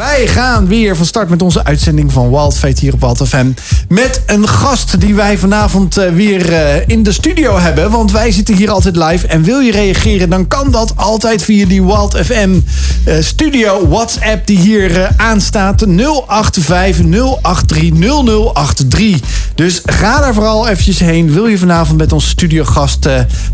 Wij gaan weer van start met onze uitzending van Wild Fate hier op Wild FM. Met een gast die wij vanavond uh, weer uh, in de studio hebben. Want wij zitten hier altijd live. En wil je reageren, dan kan dat altijd via die Wild FM uh, studio WhatsApp die hier aanstaat. 085 Dus ga daar vooral eventjes heen. Wil je vanavond met onze studiogast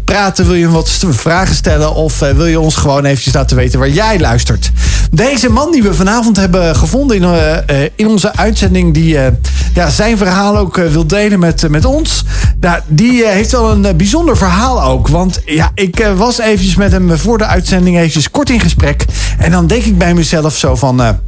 praten? Wil je wat vragen stellen? Of wil je ons gewoon eventjes laten weten waar jij luistert? Deze man die we vanavond hebben gevonden in, uh, in onze uitzending. Die uh, ja, zijn verhaal ook wil delen met, met ons. Nou, die heeft wel een bijzonder verhaal ook. Want ja, ik was eventjes met hem voor de uitzending eventjes kort in gesprek. En dan denk ik bij mezelf zo van...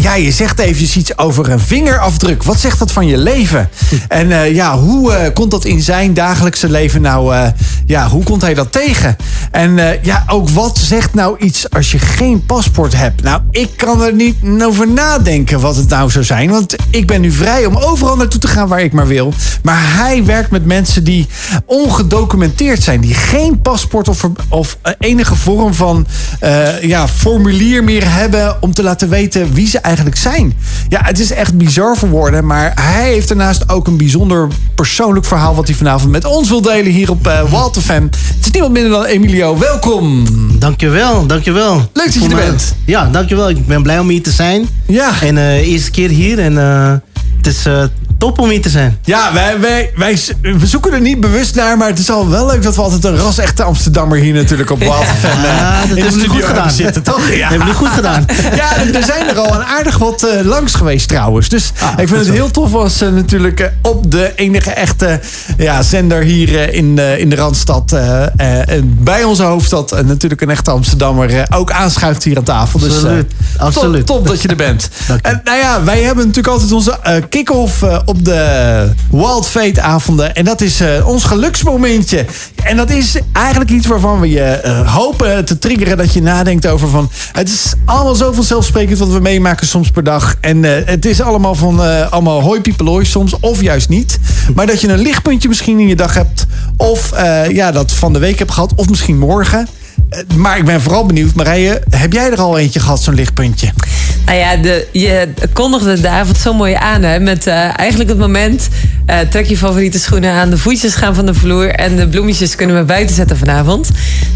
Ja, je zegt eventjes iets over een vingerafdruk. Wat zegt dat van je leven? En uh, ja, hoe uh, komt dat in zijn dagelijkse leven nou... Uh, ja, hoe komt hij dat tegen? En ja, ook wat zegt nou iets als je geen paspoort hebt? Nou, ik kan er niet over nadenken wat het nou zou zijn. Want ik ben nu vrij om overal naartoe te gaan waar ik maar wil. Maar hij werkt met mensen die ongedocumenteerd zijn. Die geen paspoort of, of enige vorm van ja, formulier meer hebben... om te laten weten wie ze eigenlijk zijn. Ja, het is echt bizar voor woorden. Maar hij heeft daarnaast ook een bijzonder persoonlijk verhaal... wat hij vanavond met ons wil delen hier op uh, Walter Fan. Het is niemand minder dan Emilio. Welkom. Dankjewel, dankjewel. Leuk dat je er bent. Ja, dankjewel. Ik ben blij om hier te zijn. Ja. En uh, eerste keer hier. En uh, het is top om hier te zijn. Ja, wij, wij, wij we zoeken er niet bewust naar, maar het is al wel leuk dat we altijd een ras-echte Amsterdammer hier natuurlijk op Wild ja, ja, dat hebben we goed gedaan. zitten, toch? Ja. hebben we goed gedaan. Ja, er zijn er al een aardig wat uh, langs geweest trouwens. Dus ah, ik vind het heel tof als uh, natuurlijk uh, op de enige echte ja, zender hier in, in de Randstad, bij onze hoofdstad, natuurlijk een echte Amsterdammer, ook aanschuift hier aan tafel. Dus, Absoluut. Absoluut. Top, top dat je er bent. en nou ja, wij hebben natuurlijk altijd onze kick-off op de Wild Fate avonden. En dat is uh, ons geluksmomentje. En dat is eigenlijk iets waarvan we je uh, hopen te triggeren dat je nadenkt over van... Het is allemaal zo vanzelfsprekend wat we meemaken soms per dag. En uh, het is allemaal van allemaal hoi piepeloi soms, of juist niet. Maar dat je een lichtpuntje misschien in je dag hebt. Of ja, dat van de week hebt gehad, of misschien morgen. Maar ik ben vooral benieuwd, Marije, heb jij er al eentje gehad, zo'n lichtpuntje? Nou ja, de, je kondigde de avond zo mooi aan. Hè, met uh, eigenlijk het moment, uh, trek je favoriete schoenen aan. De voetjes gaan van de vloer. En de bloemetjes kunnen we buiten zetten vanavond.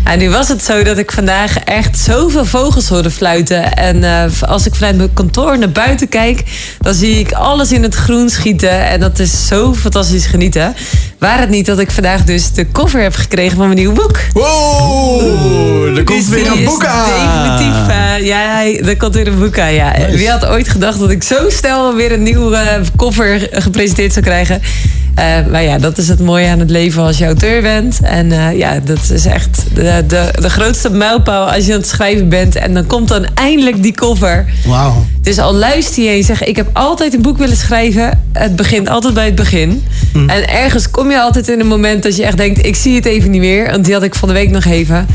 En nu was het zo dat ik vandaag echt zoveel vogels hoorde fluiten. En uh, als ik vanuit mijn kantoor naar buiten kijk... dan zie ik alles in het groen schieten. En dat is zo fantastisch genieten. Waar het niet dat ik vandaag dus de cover heb gekregen van mijn nieuwe boek. Wow, er komt dus weer een boek aan. Definitief, ja, er komt weer een boek aan, ja wie had ooit gedacht dat ik zo snel weer een nieuwe koffer gepresenteerd zou krijgen? Uh, maar ja, dat is het mooie aan het leven als je auteur bent. En uh, ja, dat is echt de, de, de grootste mijlpaal als je aan het schrijven bent. En dan komt dan eindelijk die cover. Wauw. Dus al luister je en je zegt, ik heb altijd een boek willen schrijven. Het begint altijd bij het begin. Hm. En ergens kom je altijd in een moment dat je echt denkt, ik zie het even niet meer. Want die had ik van de week nog even.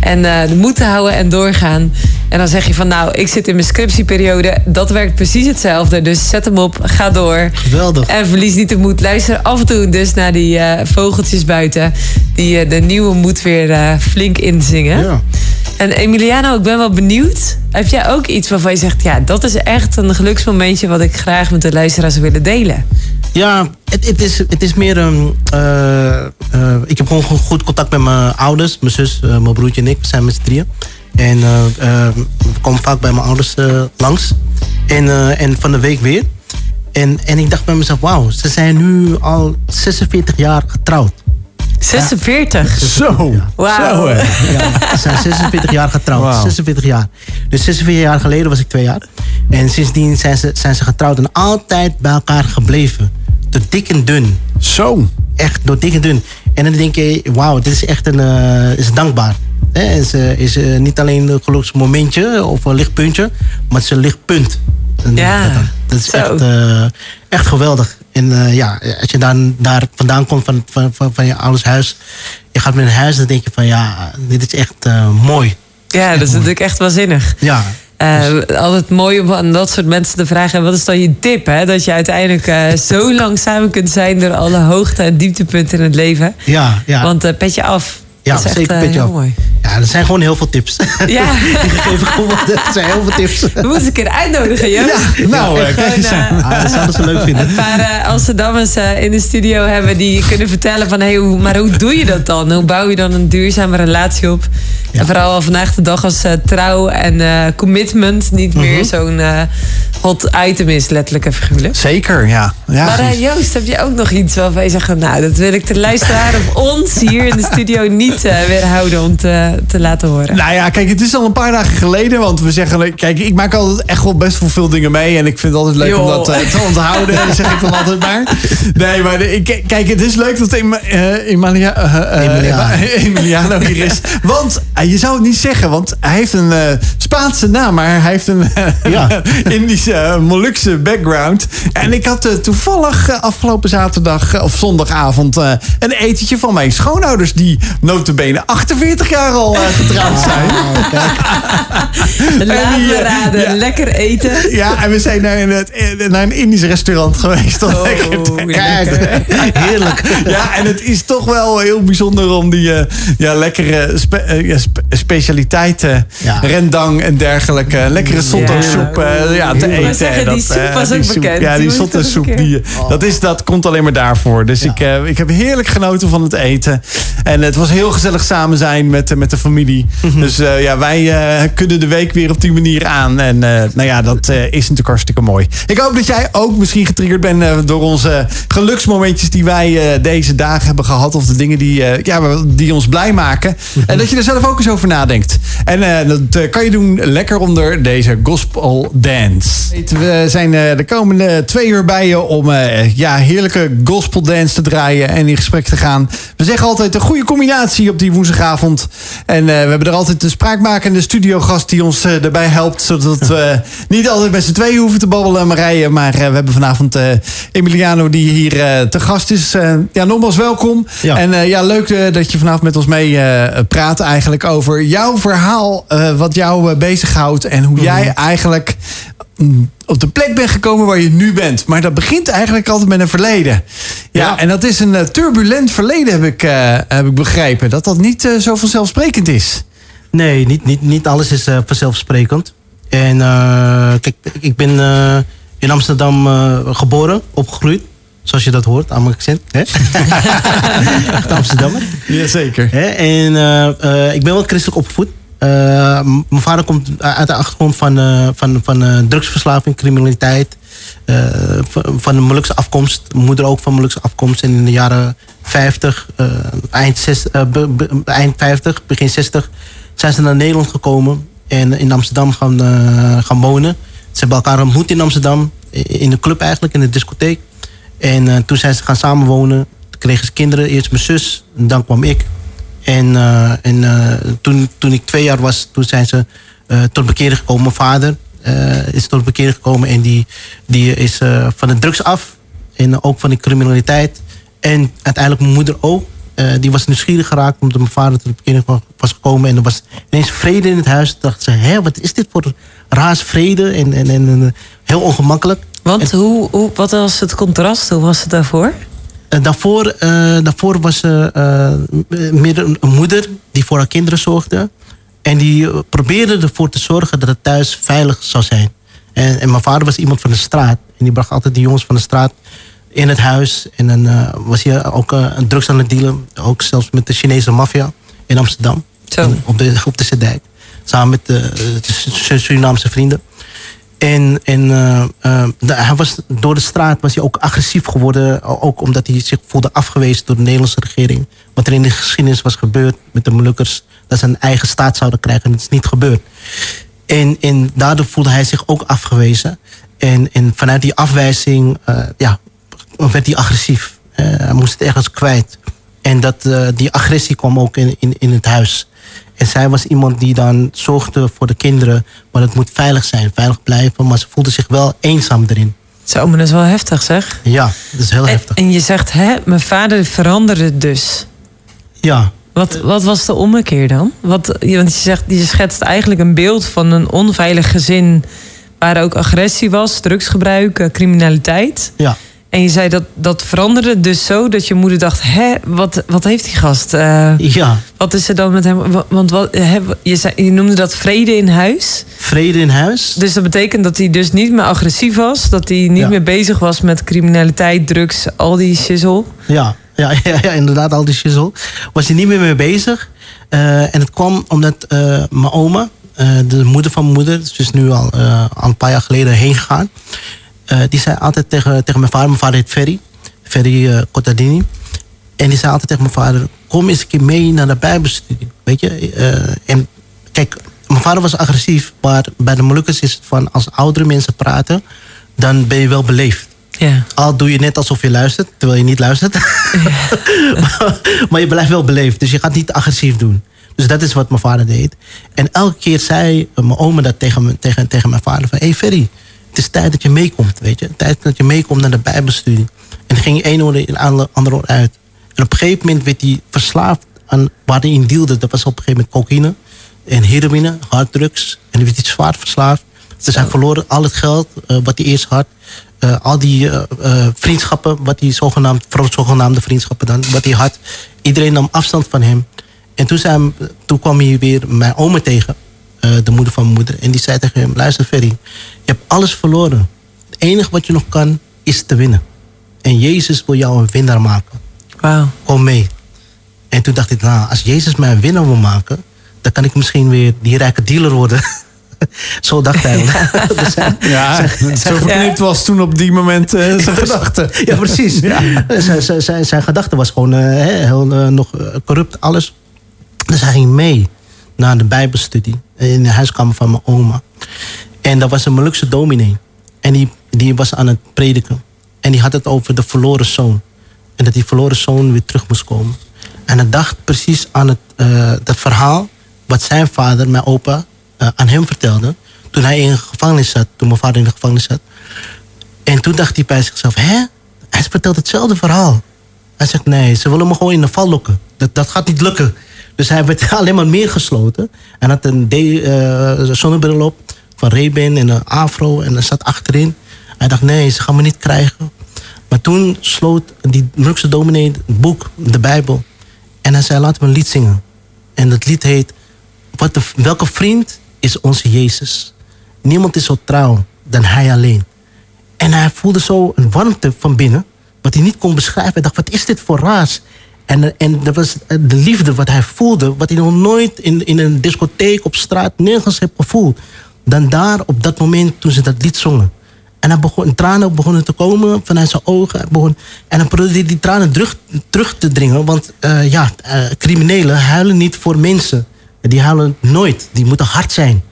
En uh, de moed te houden en doorgaan. En dan zeg je van, nou, ik zit in mijn scriptieperiode. Dat werkt precies hetzelfde. Dus zet hem op, ga door. Geweldig. En verlies niet de moed. Luister af en toe dus naar die uh, vogeltjes buiten. Die uh, de nieuwe moed weer uh, flink inzingen. Ja. En Emiliano, ik ben wel benieuwd. Heb jij ook iets waarvan je zegt... ja, dat is echt een geluksmomentje... wat ik graag met de luisteraars willen delen? Ja, het, het, is, het is meer... Um, ik heb gewoon goed contact met mijn ouders. Mijn zus, mijn broertje en ik. We zijn met z'n drieën. En we komen vaak bij mijn ouders langs. En, en van de week weer. En, en ik dacht bij mezelf, wauw, ze zijn nu al 46 jaar getrouwd. 46? Ja. Zo. Ja. Wauw. Ja, ze zijn 46 jaar getrouwd. Wow. 46 jaar. Dus 46 jaar geleden was ik twee jaar. En sindsdien zijn ze, zijn ze getrouwd en altijd bij elkaar gebleven. Door dik en dun. Zo. Echt, door dik en dun. En dan denk je, wauw, dit is echt een, uh, is dankbaar. Het is, uh, is uh, niet alleen een geluksmomentje of een lichtpuntje, maar het is een lichtpunt. En ja, dat, dat is echt, uh, echt geweldig. En uh, ja, als je dan daar vandaan komt van, van, van, van je ouders huis, je gaat met een huis, dan denk je van ja, dit is echt uh, mooi. Ja, dat is natuurlijk echt waanzinnig. Ja. Uh, altijd mooi om aan dat soort mensen te vragen: wat is dan je tip? Hè? Dat je uiteindelijk uh, zo lang samen kunt zijn door alle hoogte- en dieptepunten in het leven. Ja, ja. Want uh, petje af, Ja, dat is echt, zeker eh, petje heel mooi. Ja, er zijn gewoon heel veel tips. Ja. Die gegeven worden. Er zijn heel veel tips. We moeten een keer uitnodigen, joh. Ja, nou, eh, kijk eens aan. Ah, dat zouden ze leuk vinden. Een paar eh, Amsterdammers eh, in de studio hebben die kunnen vertellen van... Hey, hoe, maar hoe doe je dat dan? Hoe bouw je dan een duurzame relatie op? En vooral vandaag de dag als eh, trouw en eh, commitment niet Mhm. meer zo'n eh, hot item is, letterlijk en figuurlijk. Zeker, ja. ja Maar eh, Joost, heb je ook nog iets waarvan je zegt... nou, dat wil ik de luisteraar of ons hier in de studio niet eh, weerhouden om te, te laten horen? Nou ja, kijk, het is al een paar dagen geleden. Want we zeggen, kijk, ik maak altijd echt wel best wel veel dingen mee. En ik vind het altijd leuk om dat eh, te onthouden. Dat zeg ik dan altijd maar. Nee, maar de- ik, kijk, het is leuk dat Em- eh, Emalia, eh, eh, Emiliano. Emiliano hier is. Want eh, je zou het niet zeggen, want hij heeft een eh, Spaanse naam, maar hij heeft een Ja. Indische, Molukse background. En ik had toevallig afgelopen zaterdag of zondagavond eh, een etentje van mijn schoonouders, die notabene 48 jaar al eh, getrouwd zijn. Oh, kijk. Laat die, me eh, raden, ja. lekker eten. Ja, en we zijn naar een, eh, naar een Indisch restaurant geweest. om lekker te Oh, heerlijk. Ja, en het is toch wel heel bijzonder om die ja, lekkere spe, ja, spe- specialiteiten, Ja. rendang en dergelijke, lekkere sotto-soep ja, te eten. zeggen, die Dat, soep was ook soep, bekend. Ja, die sotto-soep, keer- die, dat, is, dat komt alleen maar daarvoor. Dus ik, ik heb heerlijk genoten van het eten. En het was heel gezellig samen zijn met, eh, met de familie. Dus eh, ja, wij eh, kunnen de week weer op die manier aan. En nou ja, dat is natuurlijk hartstikke mooi. Ik hoop dat jij ook misschien getriggerd bent door onze geluksmomentjes die wij deze dagen hebben gehad. Of de dingen die, ja, die ons blij maken. En dat je er zelf ook eens over nadenkt. En dat kan je doen lekker onder deze gospel dance. We zijn de komende twee uur bij je om ja, heerlijke gospel dance te draaien en in gesprek te gaan. We zeggen altijd een goede combinatie op die woensdagavond. En eh, we hebben er altijd een spraakmakende studiogast die ons eh, erbij helpt. Zodat we niet altijd met z'n tweeën hoeven te babbelen, Marije. Maar eh, we hebben vanavond Emiliano die hier te gast is. Ja, nogmaals welkom. Ja. En ja, leuk dat je vanavond met ons mee praat eigenlijk over jouw verhaal. wat jou bezighoudt en hoe jij eigenlijk op de plek bent gekomen waar je nu bent. Maar dat begint eigenlijk altijd met een verleden. Ja, Ja. en dat is een eh, turbulent verleden, heb ik, eh, heb ik begrepen. Dat dat niet eh, zo vanzelfsprekend is. Nee, niet, niet, niet alles is vanzelfsprekend. En kijk, ik ben in Amsterdam geboren, opgegroeid. Zoals je dat hoort aan mijn accent. Hè? Echt Amsterdammer. Jazeker. Hè? En ik ben wel christelijk opgevoed. Eh, mijn vader komt uit de achtergrond van, eh, van, van eh, drugsverslaving, criminaliteit. van, van een Molukse afkomst. Mijn moeder ook van Molukse afkomst. En in de jaren 50, eh, eind, eind 50, begin 60 zijn ze naar Nederland gekomen. En in Amsterdam gaan, gaan wonen. Ze hebben elkaar ontmoet in Amsterdam. In de club eigenlijk, in de discotheek. En toen zijn ze gaan samenwonen. Toen kregen ze kinderen. Eerst mijn zus, en dan kwam ik. En, eh, en eh, toen, toen ik twee jaar was, toen zijn ze eh, tot bekering gekomen. Mijn vader is tot bekering gekomen en die, die is van de drugs af. En ook van de criminaliteit. En uiteindelijk mijn moeder ook. Die was nieuwsgierig geraakt omdat mijn vader tot bekering wa- was gekomen. En er was ineens vrede in het huis. Toen dacht ze, hé, wat is dit voor raars vrede? En, en, en, en, heel ongemakkelijk. Want hoe, hoe, wat was het contrast? Hoe was het daarvoor? Eh, daarvoor, eh, daarvoor was ze eh, meer een, een moeder die voor haar kinderen zorgde. En die probeerde ervoor te zorgen dat het thuis veilig zou zijn. En, en mijn vader was iemand van de straat. En die bracht altijd die jongens van de straat in het huis. En dan was hij ook een drugs aan het dealen. Ook zelfs met de Chinese maffia in Amsterdam. Zo. Op de, op de. Samen met de, de Surinaamse vrienden. En, en eh, eh, hij was, door de straat was hij ook agressief geworden. Ook omdat hij zich voelde afgewezen door de Nederlandse regering. Wat er in de geschiedenis was gebeurd met de Molukkers. Dat ze een eigen staat zouden krijgen. En dat is niet gebeurd. En, daardoor voelde hij zich ook afgewezen. En, vanuit die afwijzing eh, ja, werd hij agressief. Hij moest het ergens kwijt. En dat, die agressie kwam ook in, in, in het huis. En zij was iemand die dan zorgde voor de kinderen. Maar het moet veilig zijn, veilig blijven. Maar ze voelde zich wel eenzaam erin. Zo, maar dat is wel heftig zeg. Ja, dat is heel En, heftig. en je zegt, hè, mijn vader veranderde dus. Ja, Wat, wat was de ommekeer dan? Wat, want je, zegt, je schetst eigenlijk een beeld van een onveilig gezin... waar ook agressie was, drugsgebruik, eh, criminaliteit. ja. En je zei dat dat veranderde dus zo dat je moeder dacht: hè, wat, wat heeft die gast? Eh, Ja, wat is er dan met hem? Wa- Want wat, hè, je, zei, je noemde dat vrede in huis. vrede in huis. Dus dat betekent dat hij dus niet meer agressief was. Dat hij niet Ja. meer bezig was met criminaliteit, drugs, al die shizzle. Ja, ja, ja, ja, inderdaad, al die shizzle. Was hij niet meer mee bezig. Eh, en het kwam omdat eh, mijn oma, de moeder van mijn moeder, ze is nu al, al een paar jaar geleden heen gegaan. Eh, die zei altijd tegen, tegen mijn vader, mijn vader heet Ferry, Ferry Cottadini. En die zei altijd tegen mijn vader, kom eens een keer mee naar de bijbelstudie. Weet je, eh, en kijk, mijn vader was agressief, maar bij de Molukkers is het van, als oudere mensen praten, dan ben je wel beleefd. Ja. Al doe je net alsof je luistert, terwijl je niet luistert. maar, maar je blijft wel beleefd, dus je gaat niet agressief doen. Dus dat is wat mijn vader deed. En elke keer zei mijn oma dat tegen, tegen, tegen mijn vader: van, Hé hey Ferry, het is tijd dat je meekomt, weet je. Tijd dat je meekomt naar de Bijbelstudie. En dan ging één oor in, andere, andere oor uit. En op een gegeven moment werd hij verslaafd aan waar hij in deelde. Dat was op een gegeven moment cocaïne en heroïne, harddrugs. En hij werd hij zwaar verslaafd. Dus hij verloor al het geld eh, wat hij eerst had. Eh, al die eh, vriendschappen, wat hij zogenaamd, vooral zogenaamde vriendschappen dan, wat hij had. Iedereen nam afstand van hem. En toen, hem, toen kwam hij weer mijn oma tegen, de moeder van mijn moeder. En die zei tegen hem, luister Ferry, je hebt alles verloren. Het enige wat je nog kan, is te winnen. En Jezus wil jou een winnaar maken. Wauw. Kom mee. En toen dacht ik, nou, als Jezus mij een winnaar wil maken, dan kan ik misschien weer die rijke dealer worden. Zo dacht hij. Dus hij- Ja, zo verknipt was toen op die moment eh, zijn gedachte. Ja, precies. Zijn, zijn, zijn, zijn gedachte was gewoon eh, hè, heel eh, nog eh, corrupt, alles. Dus hij ging mee naar de Bijbelstudie in de huiskamer van mijn oma. En dat was een Molukse dominee. En die, die was aan het prediken. En die had het over de verloren zoon. En dat die verloren zoon weer terug moest komen. En hij dacht precies aan het, eh, dat verhaal wat zijn vader, mijn opa, eh, aan hem vertelde. Toen hij in de gevangenis zat, toen mijn vader in de gevangenis zat. En toen dacht hij bij zichzelf, hè? Hij vertelt hetzelfde verhaal. Hij zegt, nee, ze willen me gewoon in de val lokken. Dat, dat gaat niet lukken. Dus hij werd alleen maar meer gesloten. En had een eh, zonnebril op van Ray-Ban en een afro. En er zat achterin. Hij dacht, nee, ze gaan me niet krijgen. Maar toen sloot die Molukse dominee het boek, de Bijbel. En hij zei, laten we een lied zingen. En dat lied heet, wat de, welke vriend is onze Jezus? Niemand is zo trouw dan hij alleen. En hij voelde zo een warmte van binnen, wat hij niet kon beschrijven. Hij dacht, wat is dit voor raas? En, en dat was de liefde wat hij voelde, wat hij nog nooit in, in een discotheek op straat nergens heeft gevoeld. Dan daar op dat moment toen ze dat lied zongen. En hij begon, tranen begonnen te komen vanuit zijn ogen. Begon, en dan probeerde die tranen terug, terug te dringen. Want eh, ja, eh, criminelen huilen niet voor mensen. Die huilen nooit. Die moeten hard zijn.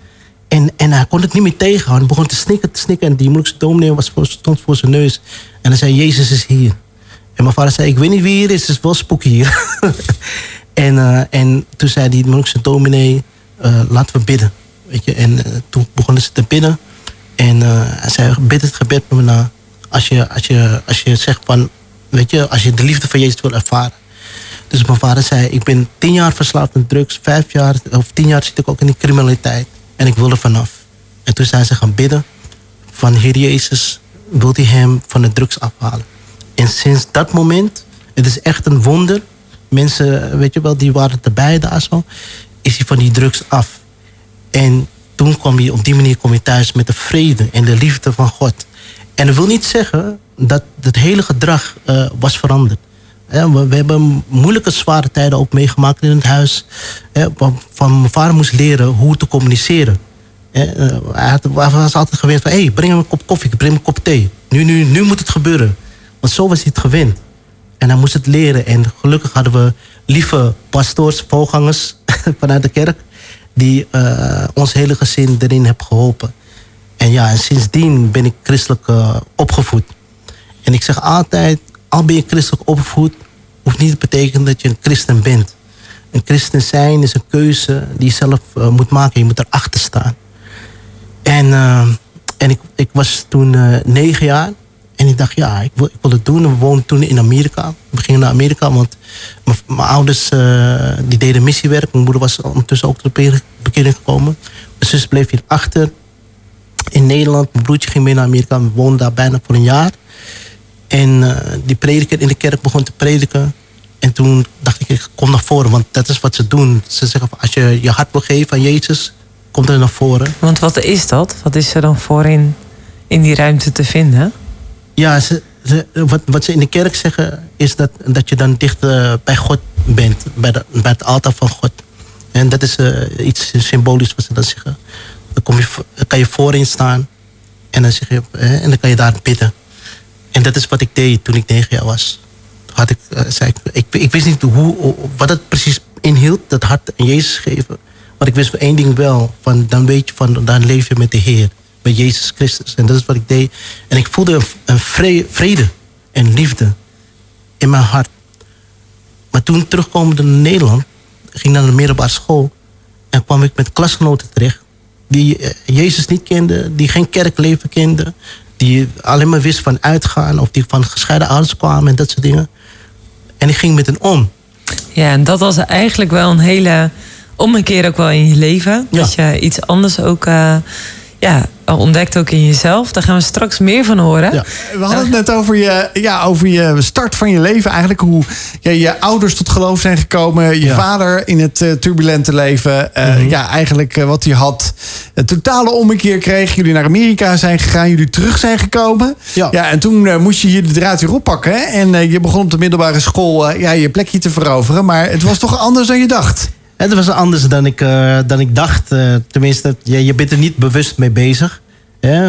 En, en hij kon het niet meer tegenhouden. Hij begon te snikken, te snikken. En die moeilijkste dominee was voor, stond voor zijn neus. En hij zei, Jezus is hier. En mijn vader zei, ik weet niet wie hier is. Het is wel spooky hier. en, eh, en toen zei die moeilijkste dominee, eh, laten we bidden. Weet je? En eh, toen begonnen ze te bidden. En hij zei, bid het gebed met me na. Als je, als, je, als je zegt van, weet je, als je de liefde van Jezus wil ervaren. Dus mijn vader zei, ik ben tien jaar verslaafd aan drugs. Vijf jaar, of tien jaar zit ik ook in die criminaliteit. En ik wil er vanaf. En toen zijn ze gaan bidden van Heer Jezus, wilt u hem van de drugs afhalen. En sinds dat moment, het is echt een wonder. Mensen, weet je wel, die waren erbij daar zo. Is hij van die drugs af. En toen kwam je, op die manier kom je thuis met de vrede en de liefde van God. En dat wil niet zeggen dat het hele gedrag eh, was veranderd. We, we hebben moeilijke, zware tijden ook meegemaakt in het huis. Van mijn vader moest leren hoe te communiceren. Eh, hij, was altijd gewend van, hé, hey, breng me een kop koffie, breng me een kop thee. Nu, nu, nu moet het gebeuren. Want zo was hij het gewend. En hij moest het leren. En gelukkig hadden we lieve pastoors, voorgangers vanuit de kerk... die eh, ons hele gezin erin hebben geholpen. En ja, en sindsdien ben ik christelijk eh, opgevoed. En ik zeg altijd, al ben je christelijk opgevoed... hoeft niet te betekenen dat je een christen bent. Een christen zijn is een keuze die je zelf eh, moet maken. Je moet erachter staan. En, en ik, ik was toen negen jaar. En ik dacht, ja, ik wil, ik het doen. En we woonden toen in Amerika. We gingen naar Amerika, want mijn- ouders eh, die deden missiewerk. Mijn moeder was ondertussen ook tot bekering gekomen. Mijn zus bleef hier achter in Nederland. Mijn broertje ging mee naar Amerika. We woonden daar bijna voor een jaar. En eh, die prediker in de kerk begon te prediken. En toen dacht ik, ik kom naar voren. Want dat is wat ze doen. Ze zeggen, als je je hart wil geven aan Jezus, kom er naar voren. Want wat is dat? Wat is er dan voor in, in die ruimte te vinden? Ja, wat, wat ze in de kerk zeggen is dat, dat je dan dicht eh, bij God bent. Bij, de, bij het altaar van God. En dat is eh, iets symbolisch wat ze dan zeggen. Dan, kom je, kan je voorin staan. En dan, zeg je, en dan kan je daar bidden. En dat is wat ik deed toen ik negen jaar was. Had ik, eh, zei ik, ik, wist niet hoe, wat het precies inhield, dat hart aan Jezus geven. Maar ik wist één ding wel. Van, dan weet je van, dan leef je met de Heer. Met Jezus Christus. En dat is wat ik deed. En ik voelde een, een vre- vrede en liefde in mijn hart. Maar toen terugkomende naar Nederland, ging naar de middelbare school. En kwam ik met klasgenoten terecht. Die eh, Jezus niet kenden, die geen kerkleven kenden. Die alleen maar wisten van uitgaan. Of die van gescheiden ouders kwamen en dat soort dingen. En ik ging met hen om. Ja, en dat was eigenlijk wel een hele ommekeer ook wel in je leven. Ja. Dat je iets anders ook eh, ja, ontdekt ook in jezelf. Daar gaan we straks meer van horen. Ja. We hadden het net over je, ja, over je start van je leven. Eigenlijk hoe ja, je ouders tot geloof zijn gekomen. Je Ja. vader in het eh, turbulente leven. eh, Mhm. Ja, eigenlijk eh, wat hij had. Een totale ommekeer kreeg. Jullie naar Amerika zijn gegaan. Jullie terug zijn gekomen. Ja. en toen moest je hier de draad weer oppakken. Hè? En je begon op de middelbare school ja, je plekje te veroveren. Maar het was toch anders dan je dacht. Het was anders dan ik, eh, dan ik dacht. eh, tenminste, je, je bent er niet bewust mee bezig. Hè?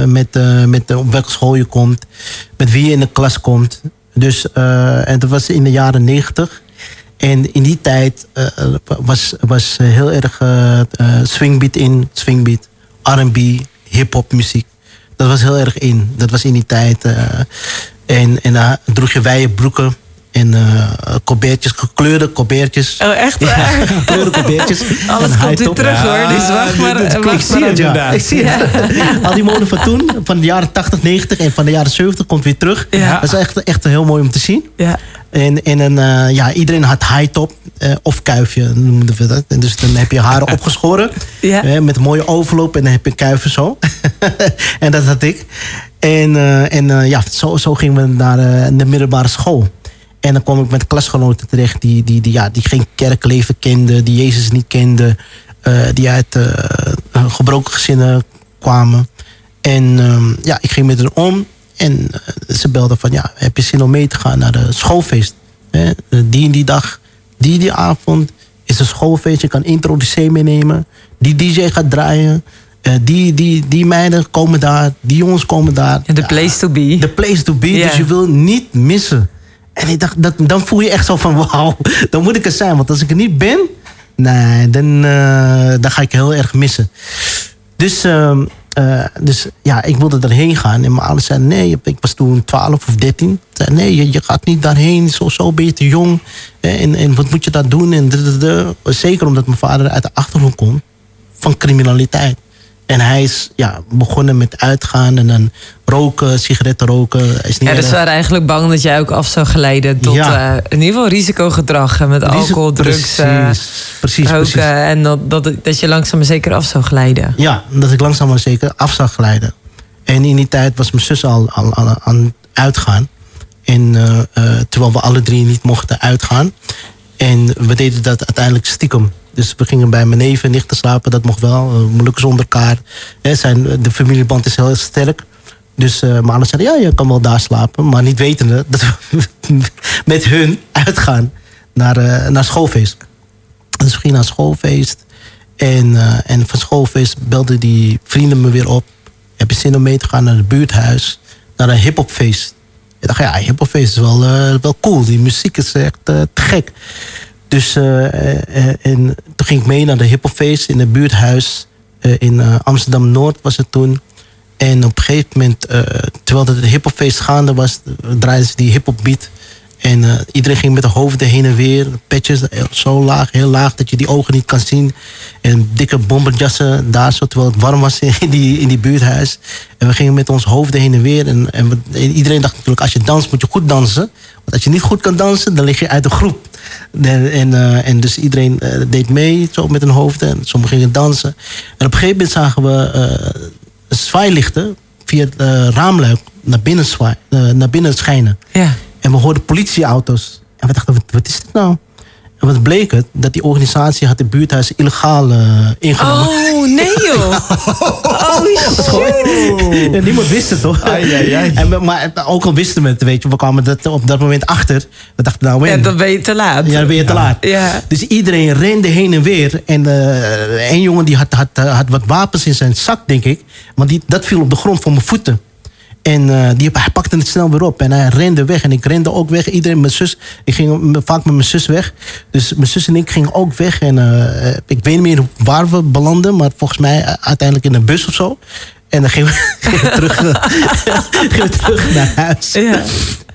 eh, met met op welke school je komt. Met wie je in de klas komt. Dus, en dat was in de jaren negentig. En in die tijd was, was heel erg swingbeat in. Swingbeat, R&B, hip-hop muziek. Dat was heel erg in. Dat was in die tijd. en en droeg je wijde broeken. En eh colbertjes, gekleurde colbertjes. Oh, echt? Ja, gekleurde colbertjes. Alles komt weer terug hoor. Dus wacht maar. dit- dit- wacht ik zie maar het, ja. Ja, ik zie het. Al die mode van toen, van de jaren 80, 90 en van de jaren 70 komt weer terug. Ja. Dat is echt, echt heel mooi om te zien. Ja. En, en een, eh, ja, iedereen had high top eh, of kuifje noemden we dat. En dus dan heb je haren opgeschoren Ja. eh, met een mooie overloop en dan heb je kuiven zo. en dat had ik. En, eh, en eh, ja, zo, zo gingen we naar eh, de middelbare school. En dan kwam ik met klasgenoten terecht die, die, die, ja, die geen kerkleven kenden, die Jezus niet kenden, eh, die uit eh, gebroken gezinnen kwamen. En ehm, ja, ik ging met hen om. En eh, ze belden van, ja, heb je zin om mee te gaan naar de schoolfeest? Hè? Die en die dag, die die avond is een schoolfeest. Je kan introducee meenemen. Die DJ gaat draaien. Die, die, die meiden komen daar. Die jongens komen daar. De Ja, place to be. The place to be. Dus je wil niet missen. En ik dacht, dat, dan voel je echt zo van, wauw, dan moet ik er zijn. Want als ik er niet ben, nee, dan, eh, dan ga ik heel erg missen. Dus, ehm, eh, dus ja, ik wilde daarheen gaan. En mijn ouders zeiden, nee, ik was toen 12 of 13. Ze zeiden, nee, je, je gaat niet daarheen. Zo, zo ben je te jong. En, en wat moet je daar doen? En. Zeker omdat mijn vader uit de achtergrond komt van criminaliteit. En hij is ja, begonnen met uitgaan en dan roken, sigaretten roken. Is niet Ja, dus erg- ze waren eigenlijk bang dat jij ook af zou geleiden tot Ja. eh, in ieder geval risicogedrag. Met alcohol, drugs, eh, Precies, precies, roken. precies. En dat, dat, dat je langzaam maar zeker af zou glijden. Ja, dat ik langzaam maar zeker af zag glijden. En in die tijd was mijn zus al, al, al aan het uitgaan. En eh, terwijl we alle drie niet mochten uitgaan. En we deden dat uiteindelijk stiekem. Dus we gingen bij mijn neven en nichten slapen. Dat mocht wel. Uh, moeilijk zonder elkaar. Hè, zijn, de familieband is heel sterk. Dus uh, mijn ouders zeiden, ja, je kan wel daar slapen. Maar niet wetende dat we met hun uitgaan naar, uh, naar schoolfeest. Dus we gingen naar schoolfeest. En, en van schoolfeest belden die vrienden me weer op. Heb je zin om mee te gaan naar het buurthuis? Naar een hiphopfeest. Ik dacht, ja, hiphopfeest is wel, wel cool. Die muziek is echt te gek. Dus en toen ging ik mee naar de hiphopfeest in het buurthuis. in Amsterdam Noord was het toen. En op een gegeven moment, terwijl het hiphopfeest gaande was, draaiden ze die hiphop beat. En iedereen ging met de hoofden heen en weer. Petjes zo laag, heel laag, dat je die ogen niet kan zien. En dikke bomberjassen daar zo, terwijl het warm was in die, in die buurthuis. En we gingen met ons hoofden heen en weer. En, en iedereen dacht natuurlijk, als je danst moet je goed dansen. Want als je niet goed kan dansen, dan lig je uit de groep. En, en, uh, en dus iedereen uh, deed mee, zo met hun hoofden. En sommigen gingen dansen. En op een gegeven moment zagen we zwaailichten via het raamluik naar binnen, zwaai, eh, naar binnen schijnen. Ja. En we hoorden politieauto's. En we dachten, wat, wat is dit nou? En wat bleek het? Dat die organisatie had de buurthuis illegaal eh, ingenomen. Oh, nee joh. Oh, shit. Ja, niemand wist het toch? Ai, ai, ai. En, maar ook al wisten we het, weet je, we kwamen dat, op dat moment achter. We dachten, nou, Ja, dan ben je te laat. ja, dan ben je te laat. Ja. Dus iedereen rende heen en weer. En eh een jongen die had, had, had wat wapens in zijn zak, denk ik. Want die, dat viel op de grond voor mijn voeten. En eh, die, hij pakte het snel weer op. En hij rende weg. En ik rende ook weg. Iedereen, mijn zus. Ik ging vaak met mijn zus weg. Dus mijn zus en ik gingen ook weg. En eh, ik weet niet meer waar we belanden. Maar volgens mij eh, uiteindelijk in een bus of zo. En dan gingen we, terug, we terug naar huis. Ja.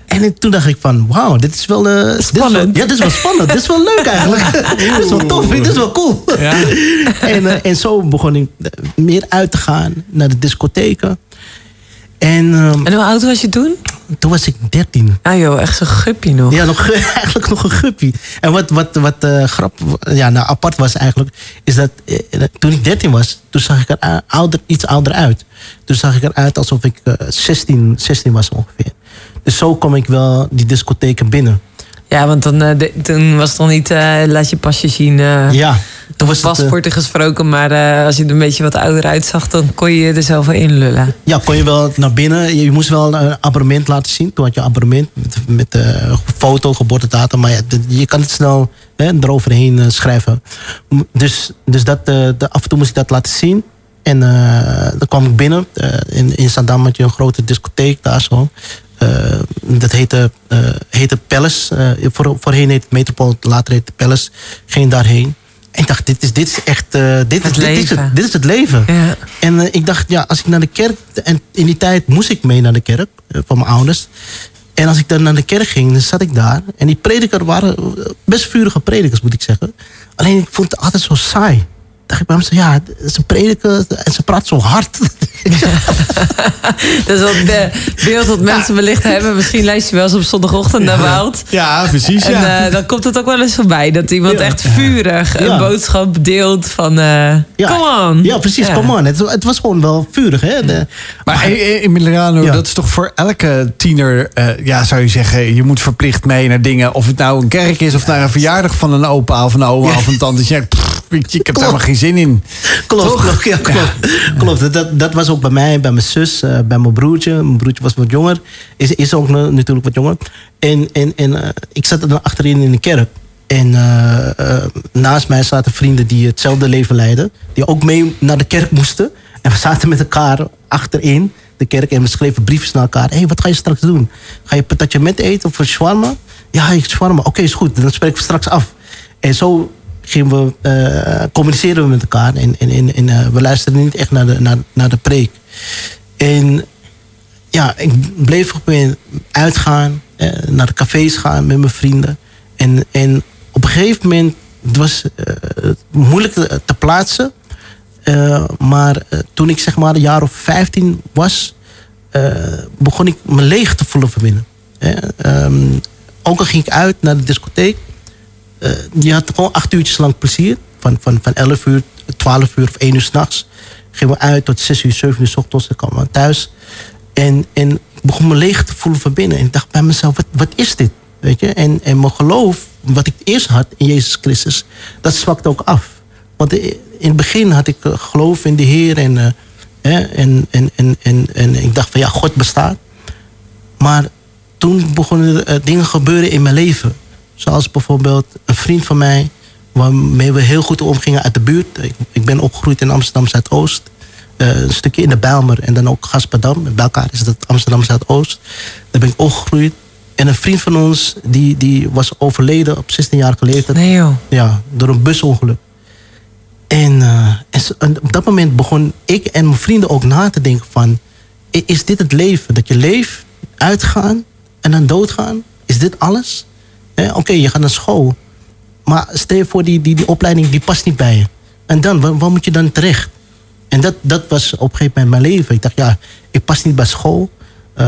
En toen dacht ik van, wauw, dit is wel... eh, dit is wel- Spannend. ja, dit is wel spannend. dit is wel leuk eigenlijk. dit is wel tof. Dit is wel cool. Ja. en, en zo begon ik meer uit te gaan naar de discotheken. En ehm, En hoe oud was je toen? toen was ik 13. Ah joh, echt zo'n guppie nog. Ja, nog, eigenlijk nog een guppie. En wat, wat, wat eh, grap, ja, nou, apart was eigenlijk, is dat eh, toen ik 13 was, toen zag ik er ouder, iets ouder uit. Toen zag ik eruit alsof ik eh, 16, 16 was ongeveer. Dus zo kwam ik wel die discotheken binnen. Ja, want dan, eh, de- toen was het nog niet, eh, laat je pasje zien. eh Ja, toen was paspoorten gesproken, maar als je er een beetje wat ouder uitzag, dan kon je er zelf wel inlullen. Ja, kon je wel naar binnen. Je, moest wel een abonnement laten zien. Toen had je abonnement met, met foto, geboortedatum. Maar ja, je kan het snel hè, eroverheen schrijven. Dus, dus dat, de, af en toe moest ik dat laten zien. En dan kwam ik binnen. In, in Zandam had je een grote discotheek daar zo. Eh, dat heette, eh heette Palace. Eh, voor, voorheen heette het Metropool, later heette het Palace. Ging daarheen. En ik dacht, dit is, dit is echt... dit, Het is, dit, is leven. het, dit is het leven. Ja. En ik dacht, ja, als ik naar de kerk. En in die tijd moest ik mee naar de kerk van mijn ouders. En als ik dan naar de kerk ging, dan zat ik daar. En die predikers waren best vurige predikers, moet ik zeggen. Alleen ik vond het altijd zo saai. Dacht ik bij mezelf, ja, ze prediken en ze praten zo hard. Dat is wel de beeld dat mensen wellicht hebben. Misschien luister je wel eens op zondagochtend naar Wout. Ja, precies. En Ja. eh, dan komt het ook wel eens voorbij dat iemand Ja. echt vurig een Ja. boodschap deelt van eh come on. Ja, precies, Ja. come on. Het, het was gewoon wel vurig, hè. De- Maar in, in Milano, Ja. dat is toch voor elke tiener, eh, ja, zou je zeggen, je moet verplicht mee naar dingen. Of het nou een kerk is, of naar een verjaardag van een opa of een oma of een tante. Ik heb daar helemaal geen zin in. Klopt, klopt, ja, klopt. klopt. Dat- Dat, was ook bij mij, bij mijn zus, eh, bij mijn broertje. Mijn broertje was wat jonger, is, is ook na- natuurlijk wat jonger. En, en, en eh, ik zat er dan achterin in de kerk. En eh, naast mij zaten vrienden die hetzelfde leven leidden. Die ook mee naar de kerk moesten. En we zaten met elkaar achterin de kerk. En we schreven briefjes naar elkaar. Hé, hey, wat ga je straks doen? Ga je patatje met eten of shawarma? Ja, ik shawarma. Oké, is goed. Dan spreken we straks af. En zo gingen we, eh communiceren we met elkaar. En, eh, we luisterden niet echt naar de, naar, naar de preek. En ja, ik bleef op een uitgaan, eh, naar de cafés gaan met mijn vrienden. En, en op een gegeven moment, het was eh, moeilijk te, plaatsen. Maar toen ik zeg maar een jaar of 15 was, begon ik me leeg te voelen van binnen. Eh, ehm, ook al ging ik uit naar de discotheek, eh, je had gewoon acht uurtjes lang plezier. Van, van, van 11 uur, 12 uur of 1 uur s'nachts. Gingen we uit tot 6 uur, 7 uur s ochtends. Dan kwamen we thuis. En, en ik begon me leeg te voelen van binnen. En ik dacht bij mezelf, wat, wat is dit? Weet je? En, en mijn geloof, wat ik eerst had in Jezus Christus, dat zwakte ook af. Want in het begin had ik eh, geloof in de Heer. En, eh, en, en, en, en, en ik dacht van ja, God bestaat. Maar toen begonnen er dingen gebeuren in mijn leven. Zoals bijvoorbeeld een vriend van mij, waarmee we heel goed omgingen uit de buurt. Ik, ik ben opgegroeid in Amsterdam Zuidoost. Eh, een stukje in de Bijlmer en dan ook Gasperdam. Bij elkaar is dat Amsterdam Zuidoost. Daar ben ik opgegroeid. En een vriend van ons, die, die was overleden op 16-jarige leeftijd. Nee joh. Ja, door een busongeluk. En, eh, en en op dat moment begon ik en mijn vrienden ook na te denken van... Is dit het leven? Dat je leeft, uitgaan en dan doodgaan? Is dit alles? Oké, je gaat naar school. Maar stel je voor, die, die, die opleiding die past niet bij je. En dan, waar, waar moet je dan terecht? En dat, dat was op een gegeven moment mijn leven. Ik dacht, ja, ik pas niet bij school. Eh,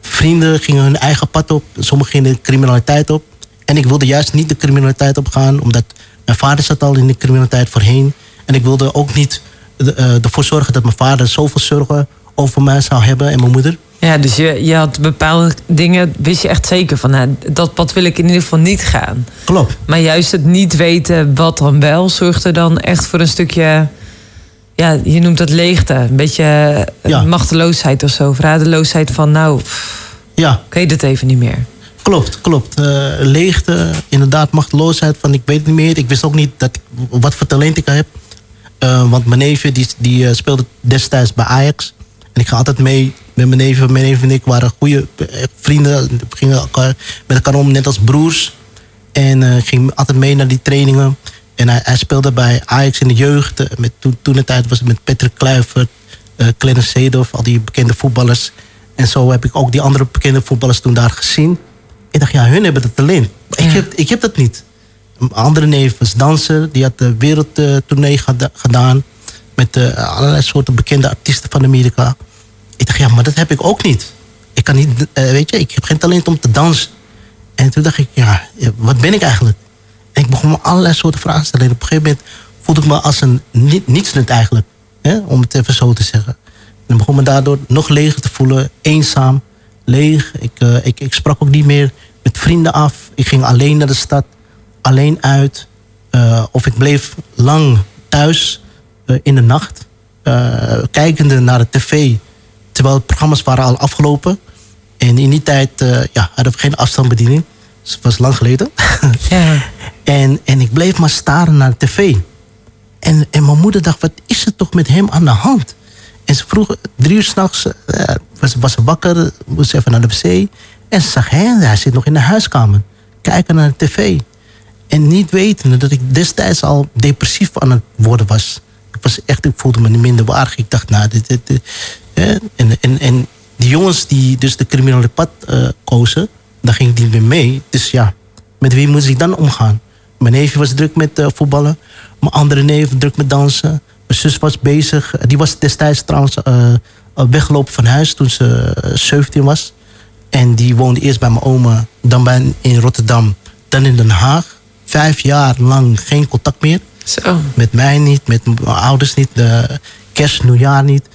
vrienden gingen hun eigen pad op. Sommigen gingen de criminaliteit op. En ik wilde juist niet de criminaliteit opgaan, omdat mijn vader zat al in de criminaliteit voorheen. En ik wilde ook niet de- eh, ervoor zorgen dat mijn vader zoveel zorgen over mij zou hebben en mijn moeder. Ja, dus je, je had bepaalde dingen, wist je echt zeker van, nou, dat pad wil ik in ieder geval niet gaan. Klopt. Maar juist het niet weten wat dan wel, zorgde dan echt voor een stukje, ja, je noemt dat leegte. Een beetje eh, Ja. machteloosheid of zo, verradeloosheid van, nou, pff, Ja, ik weet het even niet meer. klopt, klopt. Eh, leegte, inderdaad, machteloosheid van ik weet het niet meer. Ik wist ook niet dat wat voor talent ik heb. Eh, want mijn neefje die, die speelde destijds bij Ajax. En ik ga altijd mee met mijn neefje. Mijn neefje en ik waren goede eh, vrienden. We gingen elkaar, met elkaar om, net als broers. En ik ging altijd mee naar die trainingen. En hij, hij speelde bij Ajax in de jeugd. eh, Met, toen, toen de tijd was het met Patrick Kluivert, eh Clarence Seedorf, al die bekende voetballers. En zo heb ik ook die andere bekende voetballers toen daar gezien. Ik dacht, ja, hun hebben dat talent. Maar ik, heb, ik heb dat niet. Een andere neef was danser. Die had de wereldtournee geda- gedaan. Met allerlei soorten bekende artiesten van Amerika. Ik dacht, ja, maar dat heb ik ook niet. Ik kan niet, eh, weet je, ik heb geen talent om te dansen. En toen dacht ik, ja, wat ben ik eigenlijk? En ik begon me allerlei soorten vragen te stellen. En op een gegeven moment voelde ik me als een ni- nietsnut eigenlijk. Hè? Om het even zo te zeggen. En begon me daardoor nog leger te voelen. Eenzaam, leeg. Ik, eh, ik, ik sprak ook niet meer met vrienden af. Ik ging alleen naar de stad. Alleen uit. Eh, of ik bleef lang thuis in de nacht. kijkende naar de tv. Terwijl de programma's waren al afgelopen. En in die tijd eh, ja, hadden we geen afstandsbediening. Dus het was lang geleden. Ja. En, en ik bleef maar staren naar de tv. En, en mijn moeder dacht, wat is er toch met hem aan de hand? En ze vroeg, drie uur s'nachts, uh, was, was ze wakker, moest ze even naar de wc. En ze zag, hè, hij zit nog in de huiskamer. Kijken naar de tv. En niet wetende dat ik destijds al depressief aan het worden was. Ik was echt, ik voelde me minder waardig. Ik dacht, nou, dit, dit, dit, hè. En, en, en die jongens die dus de criminele pad eh, kozen, daar ging ik niet meer mee. Dus ja, met wie moest ik dan omgaan? Mijn neefje was druk met eh, voetballen. Mijn andere neef druk met dansen. Mijn zus was bezig. Die was destijds trouwens eh, weggelopen van huis toen ze eh, 17 was. En die woonde eerst bij mijn oma, dan bij, in Rotterdam, dan in Den Haag. Vijf jaar lang geen contact meer. Zo. Met mij niet, met mijn ouders niet, de kerst, nieuwjaar niet.